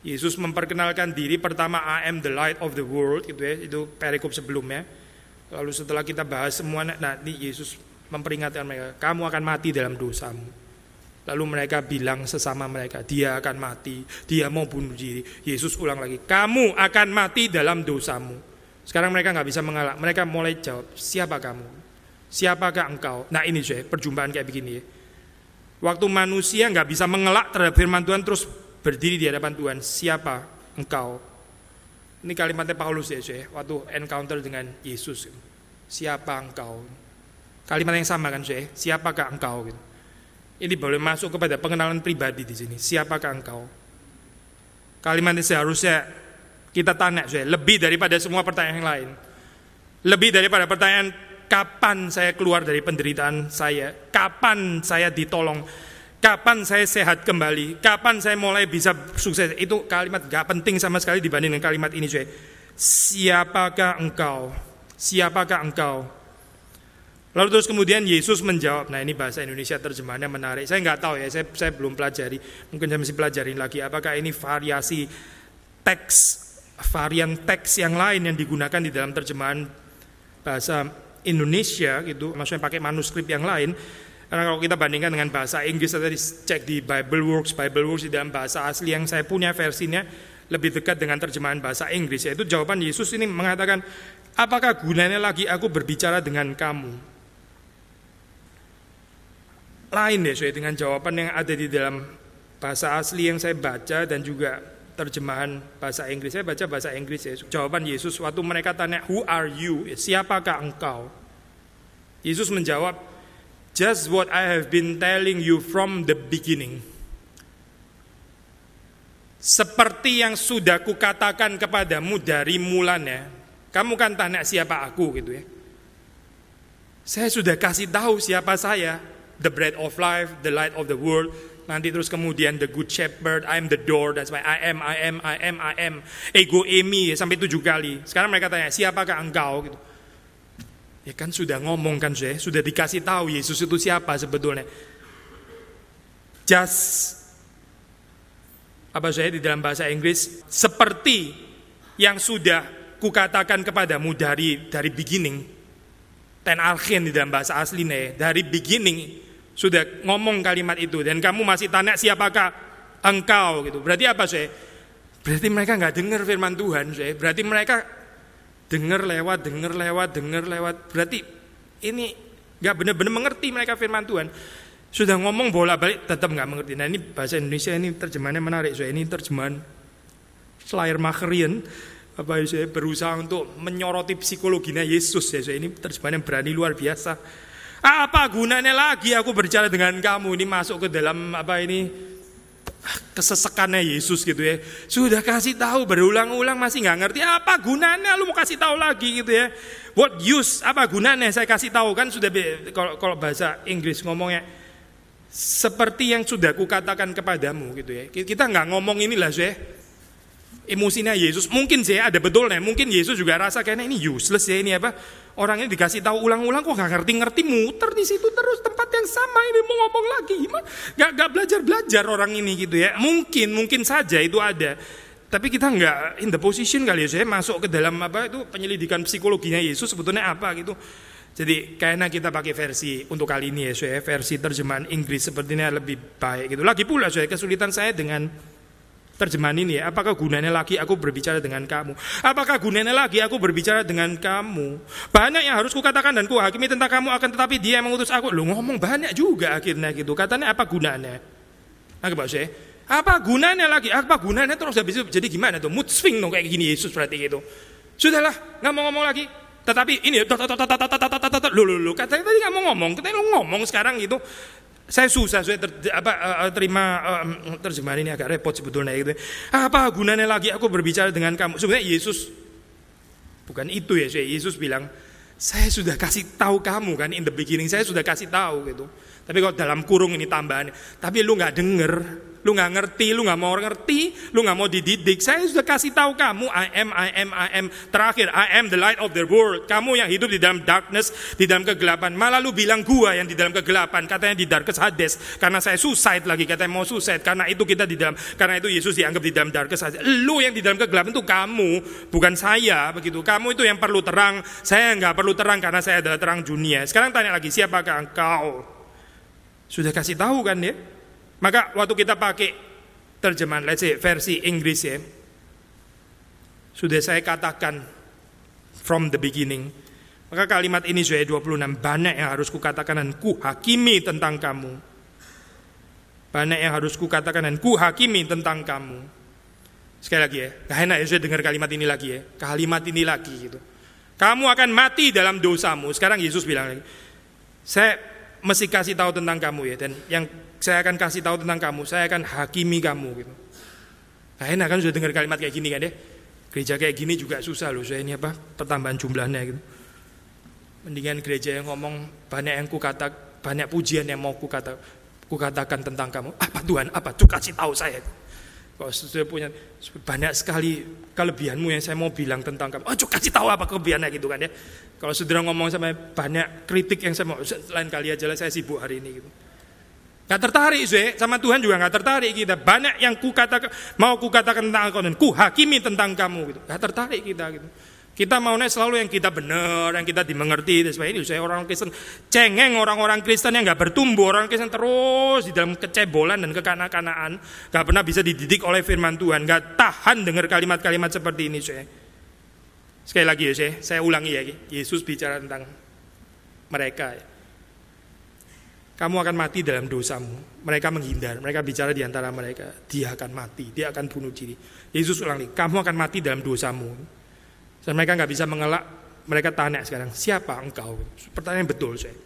Yesus memperkenalkan diri pertama I am the light of the world itu ya, itu perikop sebelumnya. Lalu setelah kita bahas semua nah ini Yesus memperingatkan mereka, kamu akan mati dalam dosamu. Lalu mereka bilang sesama mereka, dia akan mati, dia mau bunuh diri. Yesus ulang lagi, kamu akan mati dalam dosamu. Sekarang mereka nggak bisa mengalah. Mereka mulai jawab, siapa kamu? Siapakah engkau? Nah ini saya perjumpaan kayak begini ya. Waktu manusia nggak bisa mengelak terhadap firman Tuhan terus berdiri di hadapan Tuhan. Siapa engkau? Ini kalimatnya Paulus ya saya. Waktu encounter dengan Yesus. Siapa engkau? Kalimat yang sama kan saya. Siapakah engkau? Gitu. Ini boleh masuk kepada pengenalan pribadi di sini. Siapakah engkau? Kalimat ini seharusnya kita tanya saya, lebih daripada semua pertanyaan yang lain. Lebih daripada pertanyaan kapan saya keluar dari penderitaan saya, kapan saya ditolong, kapan saya sehat kembali, kapan saya mulai bisa sukses. Itu kalimat gak penting sama sekali dibanding dengan kalimat ini saya. Siapakah engkau? Siapakah engkau? Lalu terus kemudian Yesus menjawab, nah ini bahasa Indonesia terjemahannya menarik. Saya nggak tahu ya, saya, saya belum pelajari. Mungkin saya masih pelajarin lagi. Apakah ini variasi teks varian teks yang lain yang digunakan di dalam terjemahan bahasa Indonesia gitu, maksudnya pakai manuskrip yang lain. Karena kalau kita bandingkan dengan bahasa Inggris, saya tadi cek di Bible Works, Bible Works di dalam bahasa asli yang saya punya versinya lebih dekat dengan terjemahan bahasa Inggris. Yaitu jawaban Yesus ini mengatakan, apakah gunanya lagi aku berbicara dengan kamu? Lain ya, sesuai dengan jawaban yang ada di dalam bahasa asli yang saya baca dan juga terjemahan bahasa Inggris. Saya baca bahasa Inggris ya. Jawaban Yesus waktu mereka tanya, "Who are you?" Siapakah engkau? Yesus menjawab, "Just what I have been telling you from the beginning." Seperti yang sudah kukatakan kepadamu dari mulanya. Kamu kan tanya siapa aku gitu ya. Saya sudah kasih tahu siapa saya. The bread of life, the light of the world, Nanti terus kemudian the good shepherd, I am the door dan sebagainya. I am, I am, I am, I am. Ego emi sampai tujuh kali. Sekarang mereka tanya, siapakah engkau? Gitu. Ya kan sudah ngomong kan saya, sudah dikasih tahu Yesus itu siapa sebetulnya. Just apa saya di dalam bahasa Inggris seperti yang sudah kukatakan kepadamu dari dari beginning ten archen di dalam bahasa aslinya dari beginning sudah ngomong kalimat itu dan kamu masih tanya siapakah engkau gitu. Berarti apa sih? Berarti mereka nggak dengar firman Tuhan sih. Berarti mereka dengar lewat, dengar lewat, dengar lewat. Berarti ini nggak benar-benar mengerti mereka firman Tuhan. Sudah ngomong bola balik tetap nggak mengerti. Nah ini bahasa Indonesia ini terjemahannya menarik. So ini terjemahan Schleiermacherian apa saya berusaha untuk menyoroti psikologinya Yesus ya. Ini terjemahan yang berani luar biasa. Apa gunanya lagi aku berbicara dengan kamu ini masuk ke dalam apa ini kesesekannya Yesus gitu ya. Sudah kasih tahu berulang-ulang masih nggak ngerti apa gunanya lu mau kasih tahu lagi gitu ya. What use? Apa gunanya saya kasih tahu kan sudah kalau kalau bahasa Inggris ngomongnya seperti yang sudah kukatakan kepadamu gitu ya. Kita nggak ngomong inilah saya emosinya Yesus. Mungkin sih ada betulnya, mungkin Yesus juga rasa kayaknya ini useless ya ini apa. Orang ini dikasih tahu ulang-ulang kok nggak ngerti-ngerti muter di situ terus tempat yang sama ini mau ngomong lagi gimana? Gak, gak belajar-belajar orang ini gitu ya. Mungkin mungkin saja itu ada. Tapi kita nggak in the position kali ya saya masuk ke dalam apa itu penyelidikan psikologinya Yesus sebetulnya apa gitu. Jadi kayaknya kita pakai versi untuk kali ini ya saya versi terjemahan Inggris sepertinya lebih baik gitu. Lagi pula saya kesulitan saya dengan terjemahan ini ya. Apakah gunanya lagi aku berbicara dengan kamu? Apakah gunanya lagi aku berbicara dengan kamu? Banyak yang harus kukatakan dan kuhakimi tentang kamu akan tetapi dia yang mengutus aku. Lu ngomong banyak juga akhirnya gitu. Katanya apa gunanya? Nah, saya, apa gunanya lagi? Apa gunanya terus habis itu jadi gimana tuh? Mood swing dong kayak gini Yesus berarti gitu. Sudahlah, nggak mau ngomong lagi. Tetapi ini lu lu lu katanya tadi nggak mau ngomong, katanya lu ngomong sekarang gitu. Saya susah saya ter, apa, uh, terima uh, terjemahan ini agak repot sebetulnya gitu. Apa gunanya lagi aku berbicara dengan kamu? Sebenarnya Yesus bukan itu ya, Yesus bilang, saya sudah kasih tahu kamu kan in the beginning, saya sudah kasih tahu gitu. Tapi kalau dalam kurung ini tambahan, tapi lu nggak denger, lu nggak ngerti, lu nggak mau ngerti, lu nggak mau dididik. Saya sudah kasih tahu kamu, I am, I am, I am. Terakhir, I am the light of the world. Kamu yang hidup di dalam darkness, di dalam kegelapan. Malah lu bilang gua yang di dalam kegelapan, katanya di darkness Hades. Karena saya suicide lagi, katanya mau suicide. Karena itu kita di dalam, karena itu Yesus dianggap di dalam darkness Hades. Lu yang di dalam kegelapan itu kamu, bukan saya, begitu. Kamu itu yang perlu terang, saya nggak perlu terang karena saya adalah terang dunia. Sekarang tanya lagi, siapakah engkau? Sudah kasih tahu kan ya? Maka waktu kita pakai terjemahan let's say versi Inggris ya. Sudah saya katakan from the beginning. Maka kalimat ini sudah 26 banyak yang harus kukatakan dan ku hakimi tentang kamu. Banyak yang harus kukatakan dan ku hakimi tentang kamu. Sekali lagi ya, gak enak ya saya dengar kalimat ini lagi ya. Kalimat ini lagi gitu. Kamu akan mati dalam dosamu. Sekarang Yesus bilang lagi. Saya mesti kasih tahu tentang kamu ya dan yang saya akan kasih tahu tentang kamu, saya akan hakimi kamu gitu. Nah, enak kan sudah dengar kalimat kayak gini kan ya? Gereja kayak gini juga susah loh, saya ini apa? Pertambahan jumlahnya gitu. Mendingan gereja yang ngomong banyak yang ku kata, banyak pujian yang mau ku kata, ku katakan tentang kamu. Apa Tuhan? Apa? Tuh kasih tahu saya. Kalau sudah punya banyak sekali kelebihanmu yang saya mau bilang tentang kamu. Oh, kasih tahu apa kelebihannya gitu kan ya. Kalau sudah ngomong sama banyak kritik yang saya mau, lain kali aja lah saya sibuk hari ini gitu. Gak tertarik sih, sama Tuhan juga gak tertarik kita. Banyak yang ku katakan, mau ku katakan tentang kau dan ku hakimi tentang kamu gitu. Gak tertarik kita gitu. Kita maunya selalu yang kita benar, yang kita dimengerti. Dan sebagainya. Saya orang Kristen cengeng orang-orang Kristen yang nggak bertumbuh, orang Kristen terus di dalam kecebolan dan kekanak-kanaan, nggak pernah bisa dididik oleh Firman Tuhan, nggak tahan dengar kalimat-kalimat seperti ini, saya. Sekali lagi ya, saya, saya ulangi ya, Yesus bicara tentang mereka. Kamu akan mati dalam dosamu. Mereka menghindar, mereka bicara di antara mereka. Dia akan mati, dia akan bunuh diri. Yesus ulangi, kamu akan mati dalam dosamu. Dan mereka nggak bisa mengelak, mereka tanya sekarang, siapa engkau? Pertanyaan betul saya.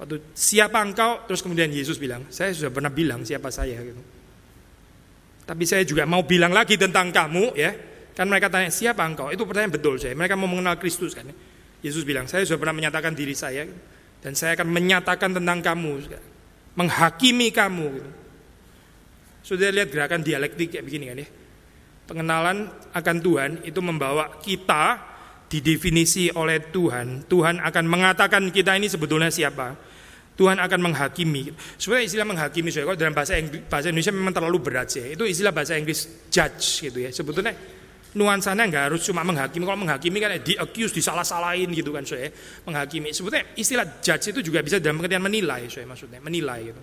Waktu siapa engkau? Terus kemudian Yesus bilang, saya sudah pernah bilang siapa saya gitu. Tapi saya juga mau bilang lagi tentang kamu ya. Kan mereka tanya siapa engkau? Itu pertanyaan betul saya. Mereka mau mengenal Kristus kan. Yesus bilang, saya sudah pernah menyatakan diri saya dan saya akan menyatakan tentang kamu, menghakimi kamu. Gitu. Sudah lihat gerakan dialektik kayak begini kan ya pengenalan akan Tuhan itu membawa kita didefinisi oleh Tuhan. Tuhan akan mengatakan kita ini sebetulnya siapa. Tuhan akan menghakimi. Sebenarnya istilah menghakimi, saya kalau dalam bahasa Inggris, bahasa Indonesia memang terlalu berat sih. Itu istilah bahasa Inggris judge gitu ya. Sebetulnya nuansanya nggak harus cuma menghakimi. Kalau menghakimi kan di accuse, disalah-salahin gitu kan saya. Menghakimi. Sebetulnya istilah judge itu juga bisa dalam pengertian menilai, saya maksudnya menilai gitu.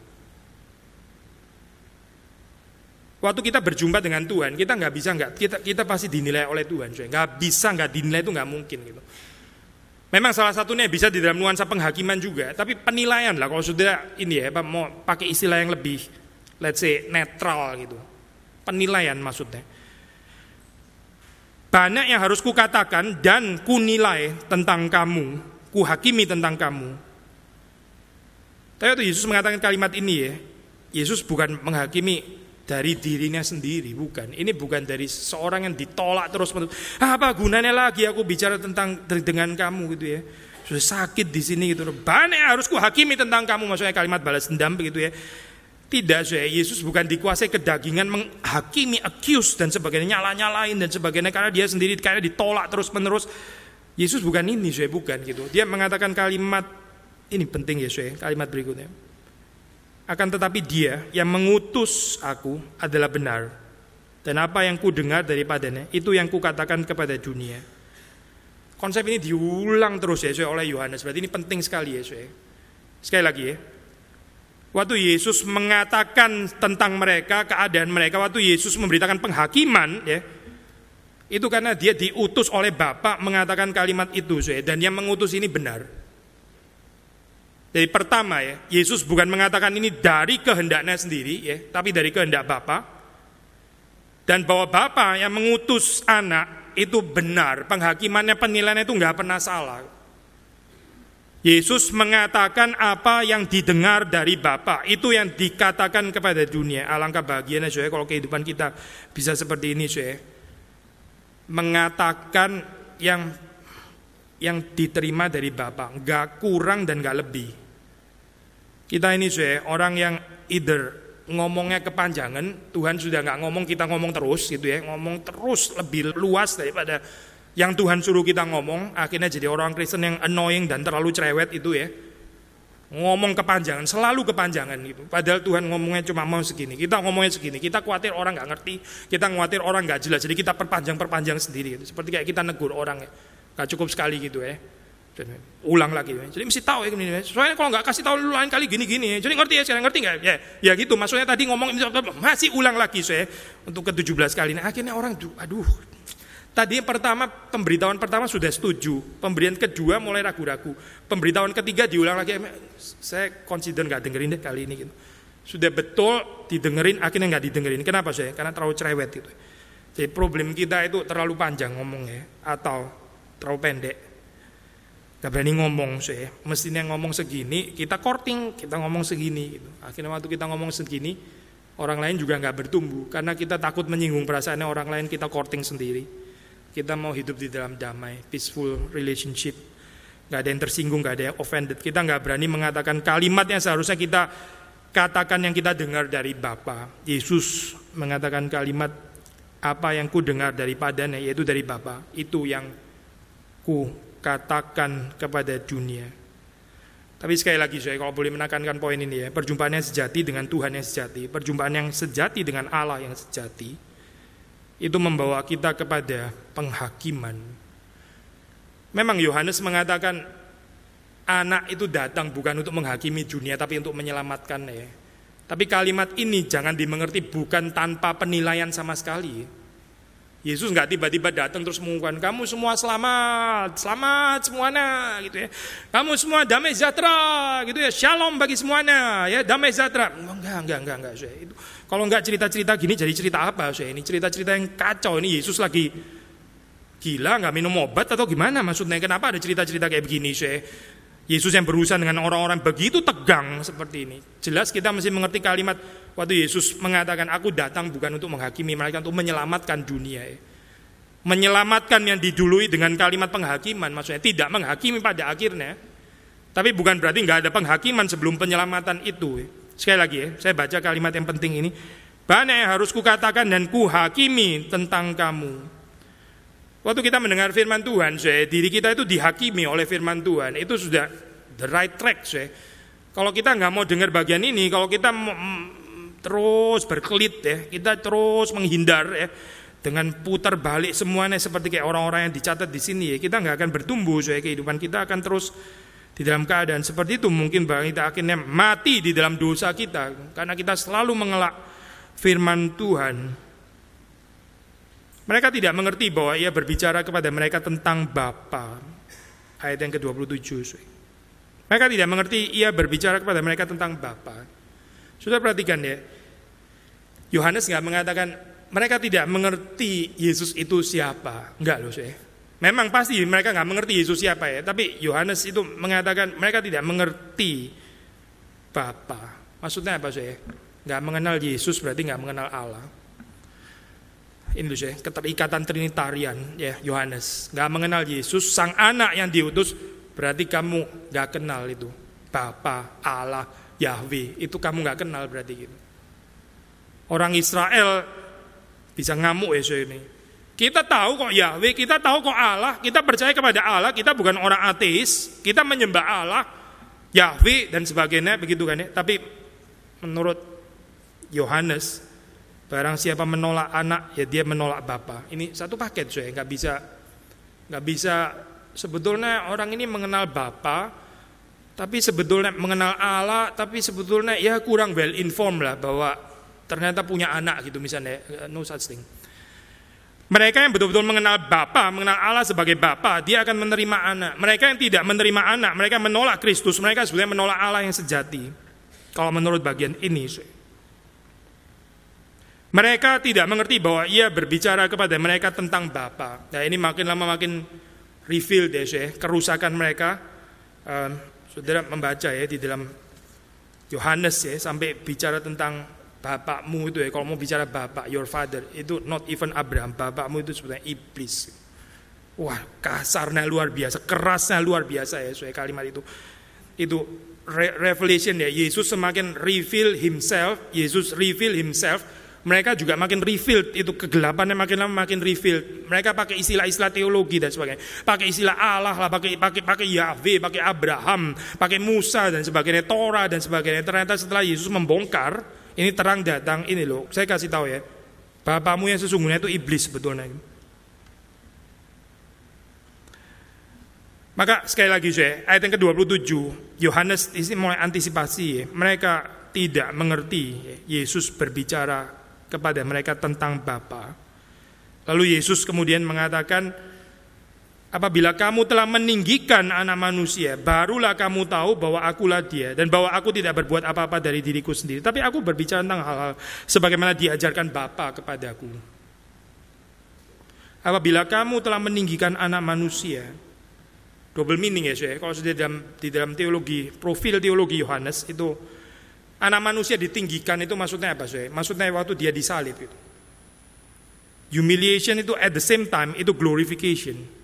Waktu kita berjumpa dengan Tuhan, kita nggak bisa nggak kita kita pasti dinilai oleh Tuhan, nggak bisa nggak dinilai itu nggak mungkin gitu. Memang salah satunya bisa di dalam nuansa penghakiman juga, tapi penilaian lah kalau sudah ini ya, mau pakai istilah yang lebih, let's say netral gitu, penilaian maksudnya. Banyak yang harus kukatakan dan kunilai tentang kamu, kuhakimi tentang kamu. Tapi waktu Yesus mengatakan kalimat ini ya, Yesus bukan menghakimi dari dirinya sendiri, bukan. Ini bukan dari seorang yang ditolak terus menerus. Ah, apa gunanya lagi aku bicara tentang dengan kamu gitu ya. Sudah sakit di sini gitu. Banyak harus ku hakimi tentang kamu, maksudnya kalimat balas dendam begitu ya. Tidak, saya Yesus bukan dikuasai kedagingan menghakimi, accuse dan sebagainya, nyala-nyalain dan sebagainya karena dia sendiri kayak ditolak terus-menerus. Yesus bukan ini, saya bukan gitu. Dia mengatakan kalimat ini penting ya, saya kalimat berikutnya. Akan tetapi dia yang mengutus aku adalah benar. Dan apa yang ku dengar daripadanya, itu yang ku katakan kepada dunia. Konsep ini diulang terus ya, oleh Yohanes. Berarti ini penting sekali ya, saya. Sekali lagi ya, Waktu Yesus mengatakan tentang mereka, keadaan mereka, waktu Yesus memberitakan penghakiman, ya, itu karena dia diutus oleh Bapak mengatakan kalimat itu, dan yang mengutus ini benar. Jadi pertama ya, Yesus bukan mengatakan ini dari kehendaknya sendiri, ya, tapi dari kehendak Bapak. Dan bahwa Bapak yang mengutus anak itu benar, penghakimannya penilaiannya itu nggak pernah salah. Yesus mengatakan apa yang didengar dari Bapa itu yang dikatakan kepada dunia. Alangkah bahagianya saya kalau kehidupan kita bisa seperti ini saya. Mengatakan yang yang diterima dari Bapa, nggak kurang dan nggak lebih. Kita ini saya orang yang either ngomongnya kepanjangan, Tuhan sudah nggak ngomong kita ngomong terus gitu ya, ngomong terus lebih luas daripada yang Tuhan suruh kita ngomong, akhirnya jadi orang Kristen yang annoying dan terlalu cerewet itu ya. Ngomong kepanjangan, selalu kepanjangan gitu. Padahal Tuhan ngomongnya cuma mau segini, kita ngomongnya segini. Kita khawatir orang nggak ngerti, kita khawatir orang nggak jelas. Jadi kita perpanjang-perpanjang sendiri gitu. Seperti kayak kita negur orang ya. Gak cukup sekali gitu ya. Jadi, ulang lagi. Ya. Jadi mesti tahu ya gini. Soalnya kalau nggak kasih tahu lu lain kali gini-gini. Jadi ngerti ya, sekarang ngerti nggak? Ya, ya gitu. Maksudnya tadi ngomong masih ulang lagi saya untuk ke 17 kali. Nah, akhirnya orang aduh Tadi yang pertama, pemberitahuan pertama sudah setuju. Pemberian kedua mulai ragu-ragu. Pemberitahuan ketiga diulang lagi. Saya consider nggak dengerin deh kali ini. Gitu. Sudah betul didengerin, akhirnya nggak didengerin. Kenapa saya? Karena terlalu cerewet gitu. Jadi problem kita itu terlalu panjang ngomongnya atau terlalu pendek. Gak berani ngomong saya. Mestinya ngomong segini, kita korting, kita ngomong segini. Gitu. Akhirnya waktu kita ngomong segini, orang lain juga nggak bertumbuh karena kita takut menyinggung perasaannya orang lain, kita korting sendiri. Kita mau hidup di dalam damai, peaceful relationship. Gak ada yang tersinggung, gak ada yang offended. Kita gak berani mengatakan kalimat yang seharusnya kita katakan yang kita dengar dari Bapa. Yesus mengatakan kalimat apa yang ku dengar daripadanya, yaitu dari Bapa. Itu yang ku katakan kepada dunia. Tapi sekali lagi saya kalau boleh menekankan poin ini ya, perjumpaan yang sejati dengan Tuhan yang sejati, perjumpaan yang sejati dengan Allah yang sejati itu membawa kita kepada penghakiman. Memang Yohanes mengatakan anak itu datang bukan untuk menghakimi dunia tapi untuk menyelamatkan ya. Tapi kalimat ini jangan dimengerti bukan tanpa penilaian sama sekali. Yesus nggak tiba-tiba datang terus mengumumkan kamu semua selamat, selamat semuanya gitu ya. Kamu semua damai sejahtera gitu ya. Shalom bagi semuanya ya, damai sejahtera. Enggak, enggak, enggak, enggak. Itu kalau enggak cerita-cerita gini jadi cerita apa saya ini? Cerita-cerita yang kacau ini Yesus lagi gila nggak minum obat atau gimana maksudnya? Kenapa ada cerita-cerita kayak begini saya? Yesus yang berurusan dengan orang-orang begitu tegang seperti ini. Jelas kita mesti mengerti kalimat waktu Yesus mengatakan aku datang bukan untuk menghakimi mereka untuk menyelamatkan dunia. Menyelamatkan yang didului dengan kalimat penghakiman maksudnya tidak menghakimi pada akhirnya. Tapi bukan berarti nggak ada penghakiman sebelum penyelamatan itu. Sekali lagi ya, saya baca kalimat yang penting ini. Banyak yang harus kukatakan dan kuhakimi tentang kamu. Waktu kita mendengar firman Tuhan, saya, diri kita itu dihakimi oleh firman Tuhan. Itu sudah the right track, saya. Kalau kita nggak mau dengar bagian ini, kalau kita terus berkelit ya, kita terus menghindar ya, dengan putar balik semuanya seperti kayak orang-orang yang dicatat di sini ya, kita nggak akan bertumbuh, saya. Kehidupan kita akan terus di dalam keadaan seperti itu mungkin bahkan kita akhirnya mati di dalam dosa kita karena kita selalu mengelak firman Tuhan mereka tidak mengerti bahwa ia berbicara kepada mereka tentang Bapa. Ayat yang ke-27. Mereka tidak mengerti ia berbicara kepada mereka tentang Bapa. Sudah perhatikan ya. Yohanes nggak mengatakan mereka tidak mengerti Yesus itu siapa. Enggak loh saya. Memang pasti mereka nggak mengerti Yesus siapa ya. Tapi Yohanes itu mengatakan mereka tidak mengerti Bapa. Maksudnya apa saya? Nggak mengenal Yesus berarti nggak mengenal Allah. Ini loh ya, keterikatan Trinitarian ya Yohanes. Nggak mengenal Yesus, sang anak yang diutus, berarti kamu nggak kenal itu. Bapa, Allah, Yahweh, itu kamu nggak kenal berarti gitu. Orang Israel bisa ngamuk ya ini. Kita tahu kok Yahweh, kita tahu kok Allah, kita percaya kepada Allah, kita bukan orang ateis, kita menyembah Allah, Yahweh dan sebagainya begitu kan ya. Tapi menurut Yohanes, barang siapa menolak anak ya dia menolak Bapa. Ini satu paket saya nggak bisa nggak bisa sebetulnya orang ini mengenal Bapa, tapi sebetulnya mengenal Allah, tapi sebetulnya ya kurang well informed lah bahwa ternyata punya anak gitu misalnya, no such thing. Mereka yang betul-betul mengenal Bapa, mengenal Allah sebagai Bapa, dia akan menerima anak. Mereka yang tidak menerima anak, mereka menolak Kristus, mereka sebenarnya menolak Allah yang sejati. Kalau menurut bagian ini, mereka tidak mengerti bahwa ia berbicara kepada mereka tentang Bapa. Nah ini makin lama makin reveal deh, saya, kerusakan mereka. Um, saudara membaca ya di dalam Yohanes ya sampai bicara tentang bapakmu itu ya kalau mau bicara bapak your father itu not even Abraham bapakmu itu sebenarnya iblis. Wah kasarnya luar biasa kerasnya luar biasa ya soal kalimat itu. Itu revelation ya Yesus semakin reveal himself Yesus reveal himself mereka juga makin reveal itu kegelapannya makin lama makin reveal mereka pakai istilah-istilah teologi dan sebagainya. Pakai istilah Allah lah pakai pakai pakai Yahweh pakai Abraham pakai Musa dan sebagainya Torah dan sebagainya. Ternyata setelah Yesus membongkar ini terang datang, ini loh, saya kasih tahu ya. Bapakmu yang sesungguhnya itu iblis sebetulnya. Maka sekali lagi saya, ayat yang ke-27, Yohanes ini mulai antisipasi ya. Mereka tidak mengerti. Yesus berbicara kepada mereka tentang Bapa. Lalu Yesus kemudian mengatakan, Apabila kamu telah meninggikan anak manusia, barulah kamu tahu bahwa akulah dia dan bahwa aku tidak berbuat apa-apa dari diriku sendiri, tapi aku berbicara tentang hal-hal sebagaimana diajarkan Bapa kepadaku. Apabila kamu telah meninggikan anak manusia, double meaning ya saya. Kalau sudah dalam, di dalam teologi, profil teologi Yohanes itu anak manusia ditinggikan itu maksudnya apa saya? Maksudnya waktu dia disalib itu. Humiliation itu at the same time itu glorification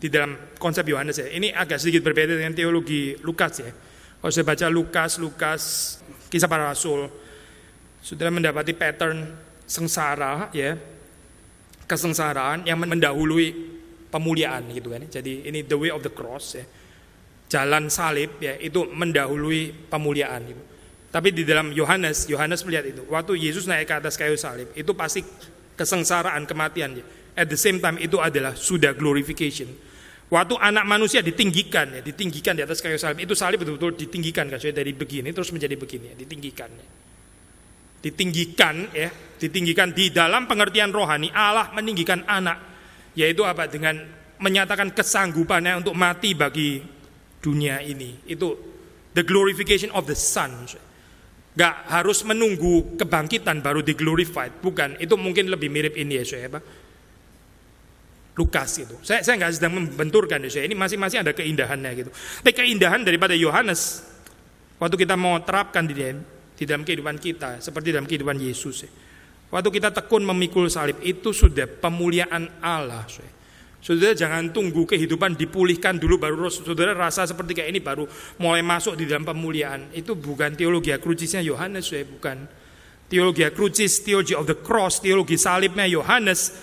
di dalam konsep Yohanes ya. Ini agak sedikit berbeda dengan teologi Lukas ya. Kalau saya baca Lukas, Lukas, kisah para rasul, sudah mendapati pattern sengsara ya, kesengsaraan yang mendahului pemuliaan gitu kan. Jadi ini the way of the cross ya. Jalan salib ya itu mendahului pemuliaan gitu. Tapi di dalam Yohanes, Yohanes melihat itu. Waktu Yesus naik ke atas kayu salib, itu pasti kesengsaraan, kematian. Ya. At the same time itu adalah sudah glorification Waktu anak manusia ditinggikan ya, ditinggikan di atas kayu salib, itu salib betul-betul ditinggikan kan, dari begini terus menjadi begini, ya, ditinggikan. Ya. Ditinggikan ya, ditinggikan di dalam pengertian rohani Allah meninggikan anak, yaitu apa? Dengan menyatakan kesanggupannya untuk mati bagi dunia ini. Itu the glorification of the son. Gak harus menunggu kebangkitan baru di glorified, bukan. Itu mungkin lebih mirip ini ya, Pak Lukas itu. Saya saya nggak sedang membenturkan ya, saya ini masing-masing ada keindahannya gitu. Tapi keindahan daripada Yohanes waktu kita mau terapkan di dalam, di dalam kehidupan kita seperti dalam kehidupan Yesus. Ya. Waktu kita tekun memikul salib itu sudah pemuliaan Allah. Saya. Saudara jangan tunggu kehidupan dipulihkan dulu baru saudara rasa seperti kayak ini baru mulai masuk di dalam pemuliaan. Itu bukan teologi krucisnya Yohanes, saya bukan. Teologi krucis, teologi of the cross, teologi salibnya Yohanes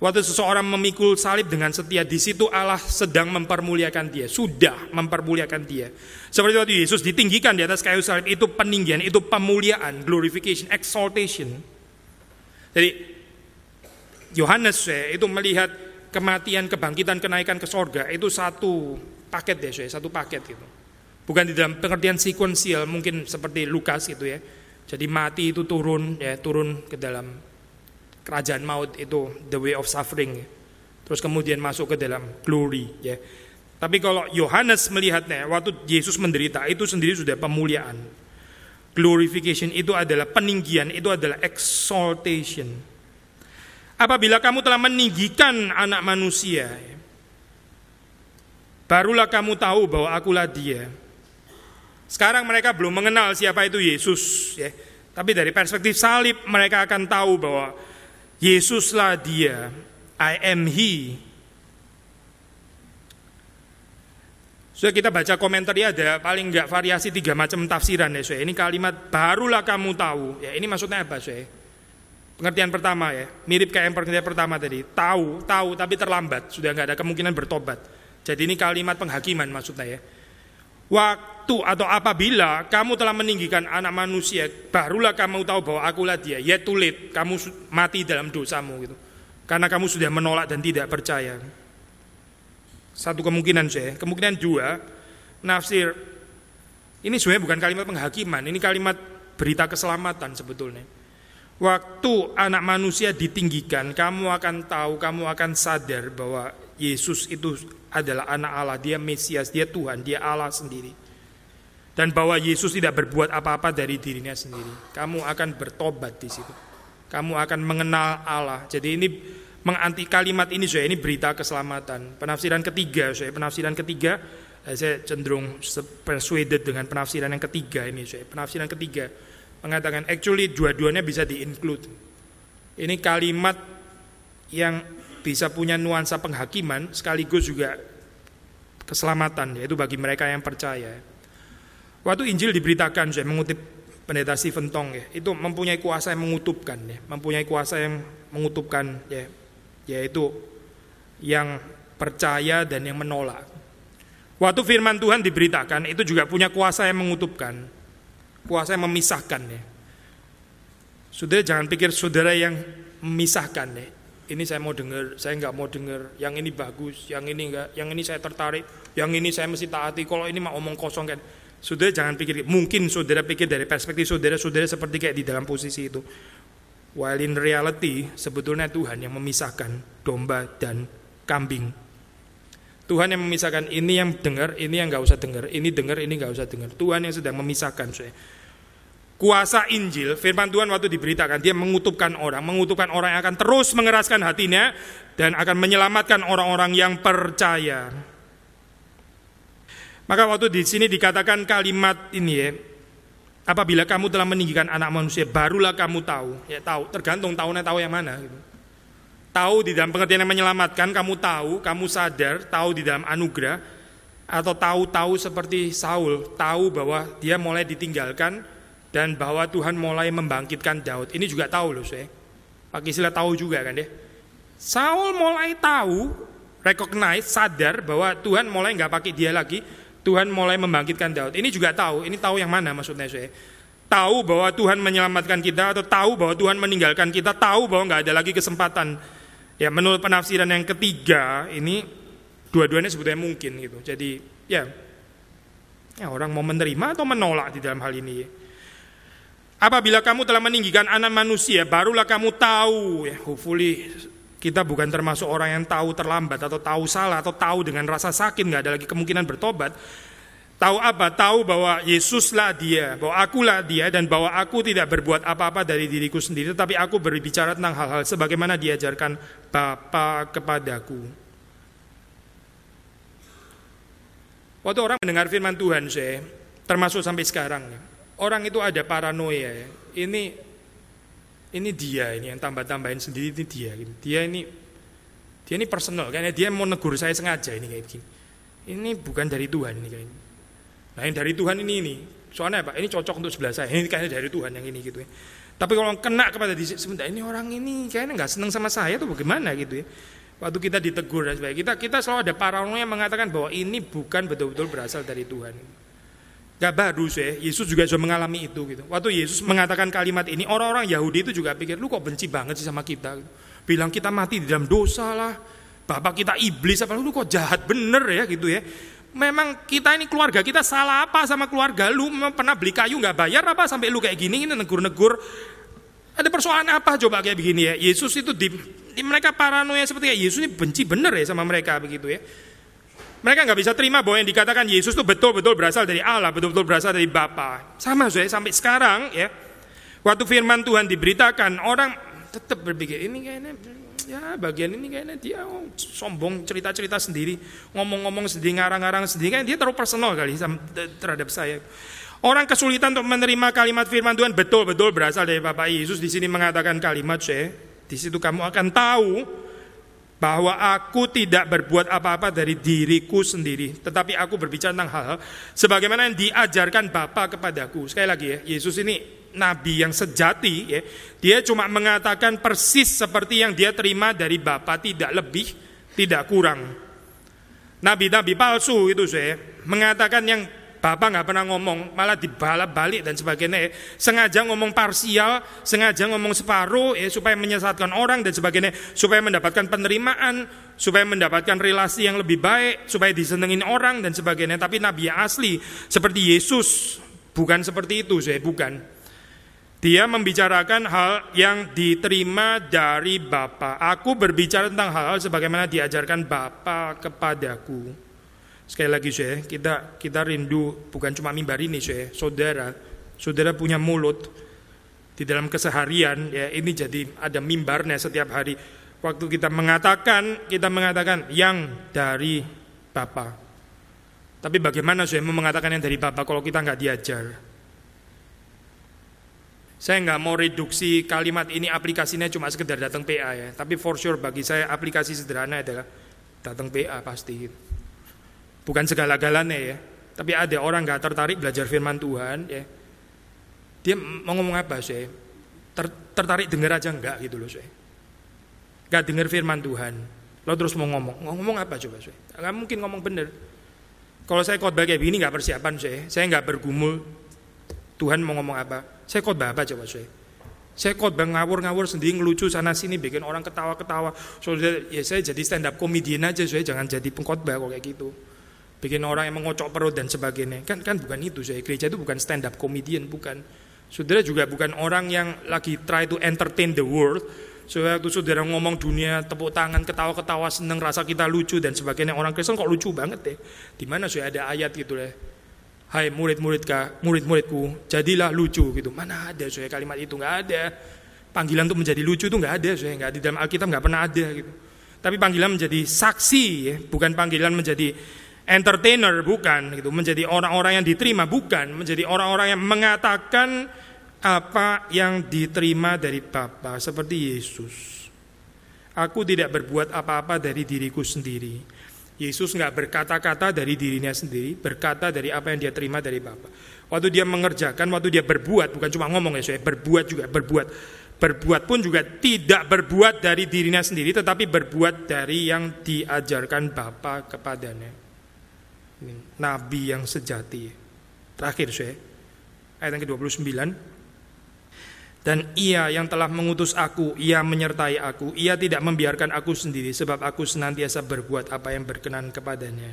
Waktu seseorang memikul salib dengan setia, di situ Allah sedang mempermuliakan dia, sudah mempermuliakan dia. Seperti waktu Yesus ditinggikan di atas kayu salib, itu peninggian, itu pemuliaan, glorification, exaltation. Jadi Yohanes itu melihat kematian, kebangkitan, kenaikan ke sorga itu satu paket ya, satu paket gitu. Bukan di dalam pengertian sekuensial mungkin seperti Lukas gitu ya. Jadi mati itu turun ya, turun ke dalam kerajaan maut itu the way of suffering. Terus kemudian masuk ke dalam glory ya. Tapi kalau Yohanes melihatnya waktu Yesus menderita itu sendiri sudah pemuliaan. Glorification itu adalah peninggian, itu adalah exaltation. Apabila kamu telah meninggikan anak manusia, barulah kamu tahu bahwa akulah dia. Sekarang mereka belum mengenal siapa itu Yesus, ya. Tapi dari perspektif salib mereka akan tahu bahwa Yesuslah dia, I am he. Sudah kita baca komentar ya ada paling enggak variasi tiga macam tafsiran ya. So. Ini kalimat barulah kamu tahu. Ya ini maksudnya apa so? Pengertian pertama ya, mirip kayak yang pengertian pertama tadi. Tahu, tahu tapi terlambat, sudah nggak ada kemungkinan bertobat. Jadi ini kalimat penghakiman maksudnya ya. Waktu atau apabila kamu telah meninggikan anak manusia, barulah kamu tahu bahwa akulah dia. Ya tulit, kamu mati dalam dosamu gitu. Karena kamu sudah menolak dan tidak percaya. Satu kemungkinan saya. Kemungkinan dua, nafsir. Ini sebenarnya bukan kalimat penghakiman, ini kalimat berita keselamatan sebetulnya. Waktu anak manusia ditinggikan, kamu akan tahu, kamu akan sadar bahwa Yesus itu adalah anak Allah, dia Mesias, dia Tuhan, dia Allah sendiri. Dan bahwa Yesus tidak berbuat apa-apa dari dirinya sendiri. Kamu akan bertobat di situ. Kamu akan mengenal Allah. Jadi ini menganti kalimat ini saya ini berita keselamatan. Penafsiran ketiga, saya penafsiran ketiga eh, saya cenderung persuaded dengan penafsiran yang ketiga ini saya. Penafsiran ketiga mengatakan actually dua-duanya bisa di-include. Ini kalimat yang bisa punya nuansa penghakiman sekaligus juga keselamatan yaitu bagi mereka yang percaya. Waktu Injil diberitakan saya mengutip pendeta Stephen Tong ya, itu mempunyai kuasa yang mengutupkan ya, mempunyai kuasa yang mengutupkan ya, yaitu yang percaya dan yang menolak. Waktu firman Tuhan diberitakan itu juga punya kuasa yang mengutupkan kuasa yang memisahkan ya. Saudara jangan pikir saudara yang memisahkan ya. Ini saya mau dengar, saya nggak mau dengar. Yang ini bagus, yang ini enggak, yang ini saya tertarik, yang ini saya mesti taati. Kalau ini mau omong kosong kan. Saudara jangan pikir, mungkin saudara pikir dari perspektif saudara, saudara seperti kayak di dalam posisi itu. While in reality, sebetulnya Tuhan yang memisahkan domba dan kambing. Tuhan yang memisahkan ini yang dengar, ini yang nggak usah dengar, ini dengar, ini nggak usah dengar. Tuhan yang sedang memisahkan saya kuasa Injil, firman Tuhan waktu diberitakan, dia mengutupkan orang, mengutupkan orang yang akan terus mengeraskan hatinya dan akan menyelamatkan orang-orang yang percaya. Maka waktu di sini dikatakan kalimat ini ya, apabila kamu telah meninggikan anak manusia, barulah kamu tahu. Ya tahu, tergantung tahunnya tahu yang mana. Gitu. Tahu di dalam pengertian yang menyelamatkan, kamu tahu, kamu sadar, tahu di dalam anugerah, atau tahu-tahu seperti Saul, tahu bahwa dia mulai ditinggalkan, dan bahwa Tuhan mulai membangkitkan Daud. Ini juga tahu loh saya. Pakai istilah tahu juga kan ya. Saul mulai tahu, recognize, sadar bahwa Tuhan mulai nggak pakai dia lagi. Tuhan mulai membangkitkan Daud. Ini juga tahu. Ini tahu yang mana maksudnya saya. Tahu bahwa Tuhan menyelamatkan kita atau tahu bahwa Tuhan meninggalkan kita. Tahu bahwa nggak ada lagi kesempatan. Ya menurut penafsiran yang ketiga ini dua-duanya sebetulnya mungkin gitu. Jadi ya, ya orang mau menerima atau menolak di dalam hal ini. Ya. Apabila kamu telah meninggikan anak manusia, barulah kamu tahu. Ya, hopefully kita bukan termasuk orang yang tahu terlambat atau tahu salah atau tahu dengan rasa sakit nggak ada lagi kemungkinan bertobat. Tahu apa? Tahu bahwa Yesuslah dia, bahwa akulah dia dan bahwa aku tidak berbuat apa-apa dari diriku sendiri, tetapi aku berbicara tentang hal-hal sebagaimana diajarkan Bapa kepadaku. Waktu orang mendengar firman Tuhan, saya termasuk sampai sekarang, orang itu ada paranoia ya. Ini ini dia ini yang tambah-tambahin sendiri ini dia gitu. Dia ini dia ini personal kayaknya dia mau negur saya sengaja ini kayak gini. Ini bukan dari Tuhan ini kayaknya. Nah, yang dari Tuhan ini ini. Soalnya apa? Ini cocok untuk sebelah saya. Ini kayaknya dari Tuhan yang ini gitu ya. Tapi kalau kena kepada di sebentar ini orang ini kayaknya nggak seneng sama saya tuh bagaimana gitu ya. Waktu kita ditegur dan sebagainya, kita kita selalu ada paranoia mengatakan bahwa ini bukan betul-betul berasal dari Tuhan. Gak baru sih, Yesus juga sudah mengalami itu gitu. Waktu Yesus mengatakan kalimat ini, orang-orang Yahudi itu juga pikir, lu kok benci banget sih sama kita? Bilang kita mati di dalam dosa lah, bapak kita iblis apa, lu kok jahat bener ya gitu ya. Memang kita ini keluarga kita salah apa sama keluarga lu? Memang pernah beli kayu nggak bayar apa sampai lu kayak gini ini negur-negur. Ada persoalan apa coba kayak begini ya? Yesus itu di, di mereka paranoia seperti ya Yesus ini benci bener ya sama mereka begitu ya. Mereka nggak bisa terima bahwa yang dikatakan Yesus itu betul-betul berasal dari Allah, betul-betul berasal dari Bapa. Sama saya sampai sekarang ya. Waktu firman Tuhan diberitakan, orang tetap berpikir ini kayaknya ya bagian ini kayaknya dia oh, sombong cerita-cerita sendiri, ngomong-ngomong sendiri, ngarang-ngarang sendiri, kan dia terlalu personal kali terhadap saya. Orang kesulitan untuk menerima kalimat firman Tuhan betul-betul berasal dari Bapak Yesus di sini mengatakan kalimat saya. Di situ kamu akan tahu bahwa aku tidak berbuat apa-apa dari diriku sendiri, tetapi aku berbicara tentang hal-hal sebagaimana yang diajarkan Bapa kepadaku. Sekali lagi ya, Yesus ini nabi yang sejati ya. Dia cuma mengatakan persis seperti yang dia terima dari Bapa, tidak lebih, tidak kurang. Nabi-nabi palsu itu saya mengatakan yang Bapak nggak pernah ngomong, malah dibalap balik dan sebagainya. Sengaja ngomong parsial, sengaja ngomong separuh, ya, supaya menyesatkan orang dan sebagainya, supaya mendapatkan penerimaan, supaya mendapatkan relasi yang lebih baik, supaya disenengin orang dan sebagainya. Tapi Nabi asli seperti Yesus bukan seperti itu, saya bukan. Dia membicarakan hal yang diterima dari Bapa. Aku berbicara tentang hal-hal sebagaimana diajarkan Bapa kepadaku. Sekali lagi saya, kita kita rindu bukan cuma mimbar ini saya, saudara, saudara punya mulut di dalam keseharian ya ini jadi ada mimbarnya setiap hari. Waktu kita mengatakan, kita mengatakan yang dari Bapa. Tapi bagaimana saya mau mengatakan yang dari Bapa kalau kita nggak diajar? Saya nggak mau reduksi kalimat ini aplikasinya cuma sekedar datang PA ya. Tapi for sure bagi saya aplikasi sederhana adalah datang PA pasti. Bukan segala-galanya ya. Tapi ada orang nggak tertarik belajar firman Tuhan ya. Dia mau ngomong apa sih? Ter, tertarik dengar aja enggak gitu loh sih. Gak dengar firman Tuhan. Lo terus mau ngomong, ngomong apa coba sih? Gak mungkin ngomong bener. Kalau saya khotbah kayak begini nggak persiapan sih. Saya nggak bergumul. Tuhan mau ngomong apa? Saya khotbah apa coba sih? Saya khotbah ngawur-ngawur sendiri ngelucu sana sini bikin orang ketawa-ketawa. Soalnya ya saya jadi stand up comedian aja saya jangan jadi pengkhotbah kok kayak gitu bikin orang yang mengocok perut dan sebagainya. Kan kan bukan itu saya. Gereja itu bukan stand up comedian, bukan. Saudara juga bukan orang yang lagi try to entertain the world. Saudara itu saudara ngomong dunia, tepuk tangan, ketawa-ketawa, seneng, rasa kita lucu dan sebagainya. Orang Kristen kok lucu banget deh. Di mana saya ada ayat gitu deh. Hai murid-murid murid-muridku, jadilah lucu gitu. Mana ada saya kalimat itu nggak ada. Panggilan untuk menjadi lucu itu nggak ada saya nggak di dalam Alkitab nggak pernah ada gitu. Tapi panggilan menjadi saksi, ya, bukan panggilan menjadi entertainer bukan gitu, menjadi orang-orang yang diterima bukan, menjadi orang-orang yang mengatakan apa yang diterima dari Bapa seperti Yesus. Aku tidak berbuat apa-apa dari diriku sendiri. Yesus nggak berkata-kata dari dirinya sendiri, berkata dari apa yang dia terima dari Bapa. Waktu dia mengerjakan, waktu dia berbuat, bukan cuma ngomong ya saya, berbuat juga berbuat. Berbuat pun juga tidak berbuat dari dirinya sendiri, tetapi berbuat dari yang diajarkan Bapa kepadanya nabi yang sejati. Terakhir saya, ayat yang ke-29. Dan ia yang telah mengutus aku, ia menyertai aku, ia tidak membiarkan aku sendiri, sebab aku senantiasa berbuat apa yang berkenan kepadanya.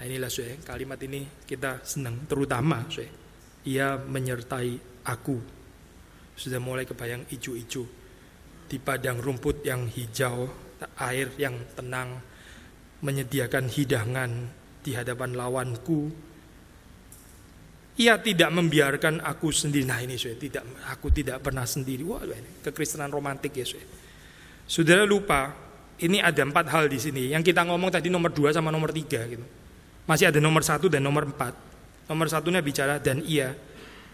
Nah inilah saya, kalimat ini kita senang, terutama saya, ia menyertai aku. Sudah mulai kebayang ijo-ijo, di padang rumput yang hijau, air yang tenang, menyediakan hidangan di hadapan lawanku. Ia tidak membiarkan aku sendiri. Nah ini saya tidak, aku tidak pernah sendiri. Wah, kekristenan romantik ya saya. Saudara lupa, ini ada empat hal di sini. Yang kita ngomong tadi nomor dua sama nomor tiga gitu. Masih ada nomor satu dan nomor empat. Nomor satunya bicara dan ia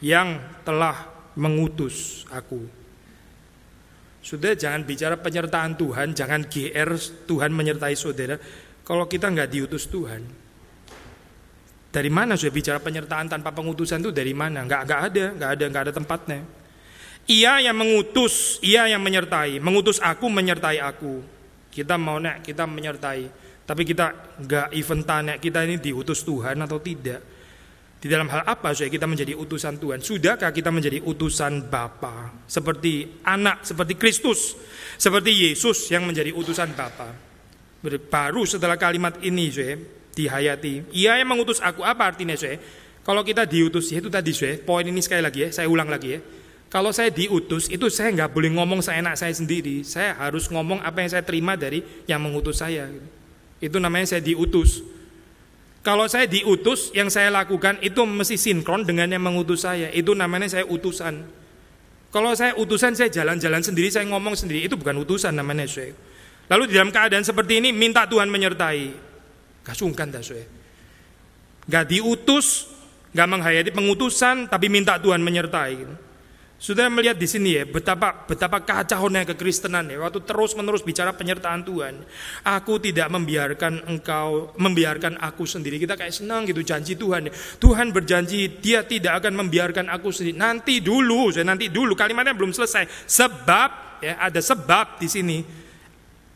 yang telah mengutus aku. Sudah jangan bicara penyertaan Tuhan, jangan GR Tuhan menyertai saudara. Kalau kita nggak diutus Tuhan, dari mana sudah bicara penyertaan tanpa pengutusan itu dari mana? Enggak, enggak ada, enggak ada, enggak ada tempatnya. Ia yang mengutus, ia yang menyertai, mengutus aku menyertai aku. Kita mau nek, kita menyertai. Tapi kita enggak even tanya kita ini diutus Tuhan atau tidak. Di dalam hal apa supaya kita menjadi utusan Tuhan? Sudahkah kita menjadi utusan Bapa? Seperti anak, seperti Kristus, seperti Yesus yang menjadi utusan Bapa. Baru setelah kalimat ini, saya dihayati. Ia yang mengutus aku. Apa artinya saya? Kalau kita diutus, ya itu tadi saya. Poin ini sekali lagi ya, saya ulang lagi ya. Kalau saya diutus, itu saya nggak boleh ngomong seenak saya sendiri. Saya harus ngomong apa yang saya terima dari yang mengutus saya. Itu namanya saya diutus. Kalau saya diutus, yang saya lakukan itu mesti sinkron dengan yang mengutus saya. Itu namanya saya utusan. Kalau saya utusan, saya jalan-jalan sendiri, saya ngomong sendiri. Itu bukan utusan namanya saya. Lalu di dalam keadaan seperti ini, minta Tuhan menyertai. Gak dah saya. Gak diutus, nggak menghayati pengutusan, tapi minta Tuhan menyertai. Gitu. Sudah melihat di sini ya betapa betapa kacaunya kekristenan ya waktu terus menerus bicara penyertaan Tuhan. Aku tidak membiarkan engkau membiarkan aku sendiri. Kita kayak senang gitu janji Tuhan. Tuhan berjanji dia tidak akan membiarkan aku sendiri. Nanti dulu, saya nanti dulu kalimatnya belum selesai. Sebab ya ada sebab di sini.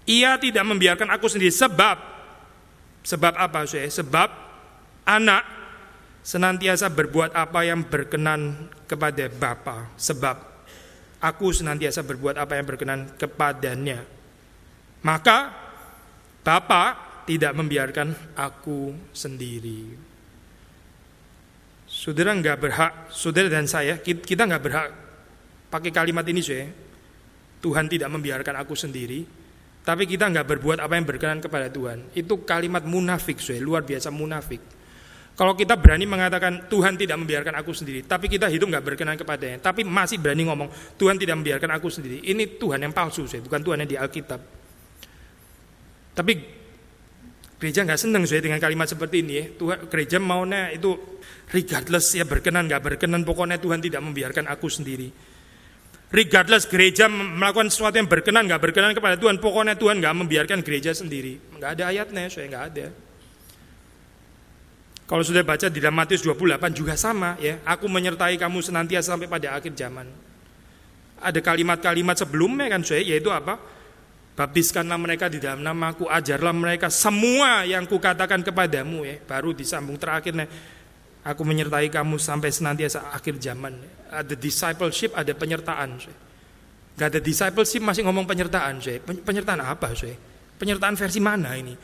Ia tidak membiarkan aku sendiri sebab sebab apa saya? Sebab anak senantiasa berbuat apa yang berkenan kepada Bapa, sebab aku senantiasa berbuat apa yang berkenan kepadanya. Maka Bapa tidak membiarkan aku sendiri. Saudara nggak berhak, saudara dan saya, kita nggak berhak pakai kalimat ini saya. Tuhan tidak membiarkan aku sendiri, tapi kita nggak berbuat apa yang berkenan kepada Tuhan. Itu kalimat munafik, saya luar biasa munafik. Kalau kita berani mengatakan Tuhan tidak membiarkan aku sendiri, tapi kita hidup nggak berkenan kepadanya, tapi masih berani ngomong Tuhan tidak membiarkan aku sendiri, ini Tuhan yang palsu, saya bukan Tuhan yang di Alkitab. Tapi gereja nggak seneng saya dengan kalimat seperti ini ya. Tuhan gereja maunya itu regardless ya berkenan nggak berkenan, pokoknya Tuhan tidak membiarkan aku sendiri. Regardless gereja melakukan sesuatu yang berkenan nggak berkenan kepada Tuhan, pokoknya Tuhan nggak membiarkan gereja sendiri. Nggak ada ayatnya, saya nggak ada. Kalau sudah baca di dalam Matius 28 juga sama ya. Aku menyertai kamu senantiasa sampai pada akhir zaman. Ada kalimat-kalimat sebelumnya kan saya yaitu apa? Baptiskanlah mereka di dalam namaku, ajarlah mereka semua yang kukatakan kepadamu ya. Baru disambung terakhirnya aku menyertai kamu sampai senantiasa akhir zaman. Ada discipleship, ada penyertaan. Saya. Gak ada discipleship masih ngomong penyertaan. Saya. Penyertaan apa? Saya? Penyertaan versi mana ini?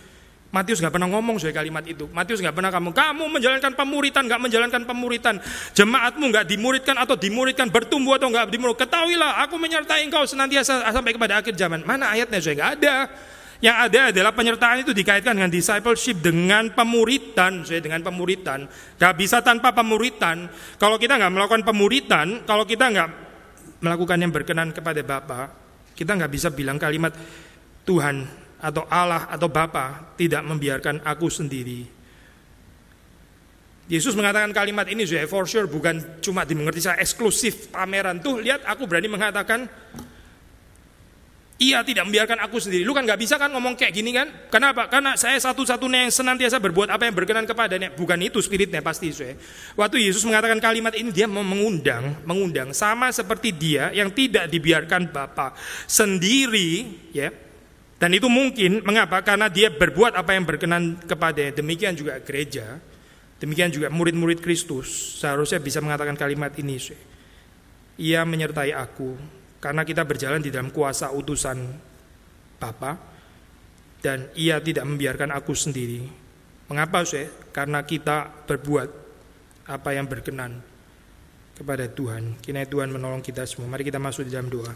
Matius nggak pernah ngomong soal kalimat itu. Matius nggak pernah kamu, kamu menjalankan pemuritan, nggak menjalankan pemuritan. Jemaatmu nggak dimuridkan atau dimuridkan, bertumbuh atau nggak dimurid. Ketahuilah, aku menyertai engkau senantiasa sampai kepada akhir zaman. Mana ayatnya saya nggak ada. Yang ada adalah penyertaan itu dikaitkan dengan discipleship, dengan pemuritan, saya dengan pemuritan. Gak bisa tanpa pemuritan. Kalau kita nggak melakukan pemuritan, kalau kita nggak melakukan yang berkenan kepada Bapa, kita nggak bisa bilang kalimat Tuhan atau Allah atau Bapa tidak membiarkan aku sendiri. Yesus mengatakan kalimat ini for sure bukan cuma dimengerti saya eksklusif pameran tuh lihat aku berani mengatakan ia tidak membiarkan aku sendiri. Lu kan nggak bisa kan ngomong kayak gini kan? Kenapa? Karena saya satu-satunya yang senantiasa berbuat apa yang berkenan kepadanya. Bukan itu spiritnya pasti saya. Waktu Yesus mengatakan kalimat ini dia mengundang, mengundang sama seperti dia yang tidak dibiarkan Bapa sendiri, ya dan itu mungkin mengapa? Karena dia berbuat apa yang berkenan kepada demikian juga gereja, demikian juga murid-murid Kristus seharusnya bisa mengatakan kalimat ini. Ia menyertai aku karena kita berjalan di dalam kuasa utusan Bapa dan ia tidak membiarkan aku sendiri. Mengapa saya? Karena kita berbuat apa yang berkenan kepada Tuhan. Kini Tuhan menolong kita semua. Mari kita masuk di dalam doa.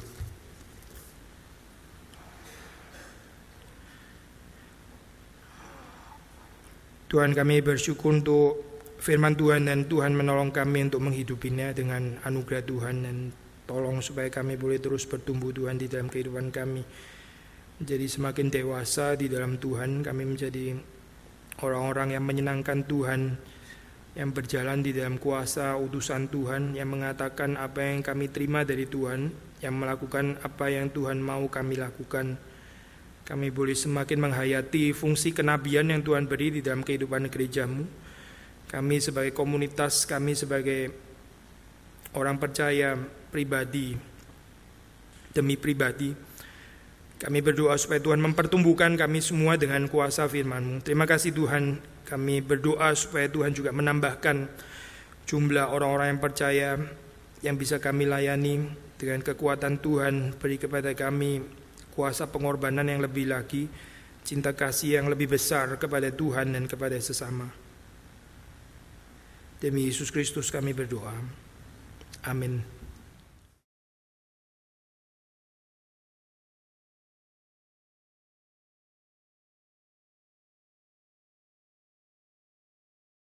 Tuhan kami bersyukur untuk firman Tuhan dan Tuhan menolong kami untuk menghidupinya dengan anugerah Tuhan dan tolong supaya kami boleh terus bertumbuh Tuhan di dalam kehidupan kami. Menjadi semakin dewasa di dalam Tuhan, kami menjadi orang-orang yang menyenangkan Tuhan, yang berjalan di dalam kuasa utusan Tuhan, yang mengatakan apa yang kami terima dari Tuhan, yang melakukan apa yang Tuhan mau kami lakukan kami boleh semakin menghayati fungsi kenabian yang Tuhan beri di dalam kehidupan gerejamu. Kami sebagai komunitas, kami sebagai orang percaya pribadi demi pribadi. Kami berdoa supaya Tuhan mempertumbuhkan kami semua dengan kuasa firman-Mu. Terima kasih Tuhan, kami berdoa supaya Tuhan juga menambahkan jumlah orang-orang yang percaya yang bisa kami layani dengan kekuatan Tuhan beri kepada kami kuasa pengorbanan yang lebih lagi, cinta kasih yang lebih besar kepada Tuhan dan kepada sesama. Demi Yesus Kristus kami berdoa. Amin.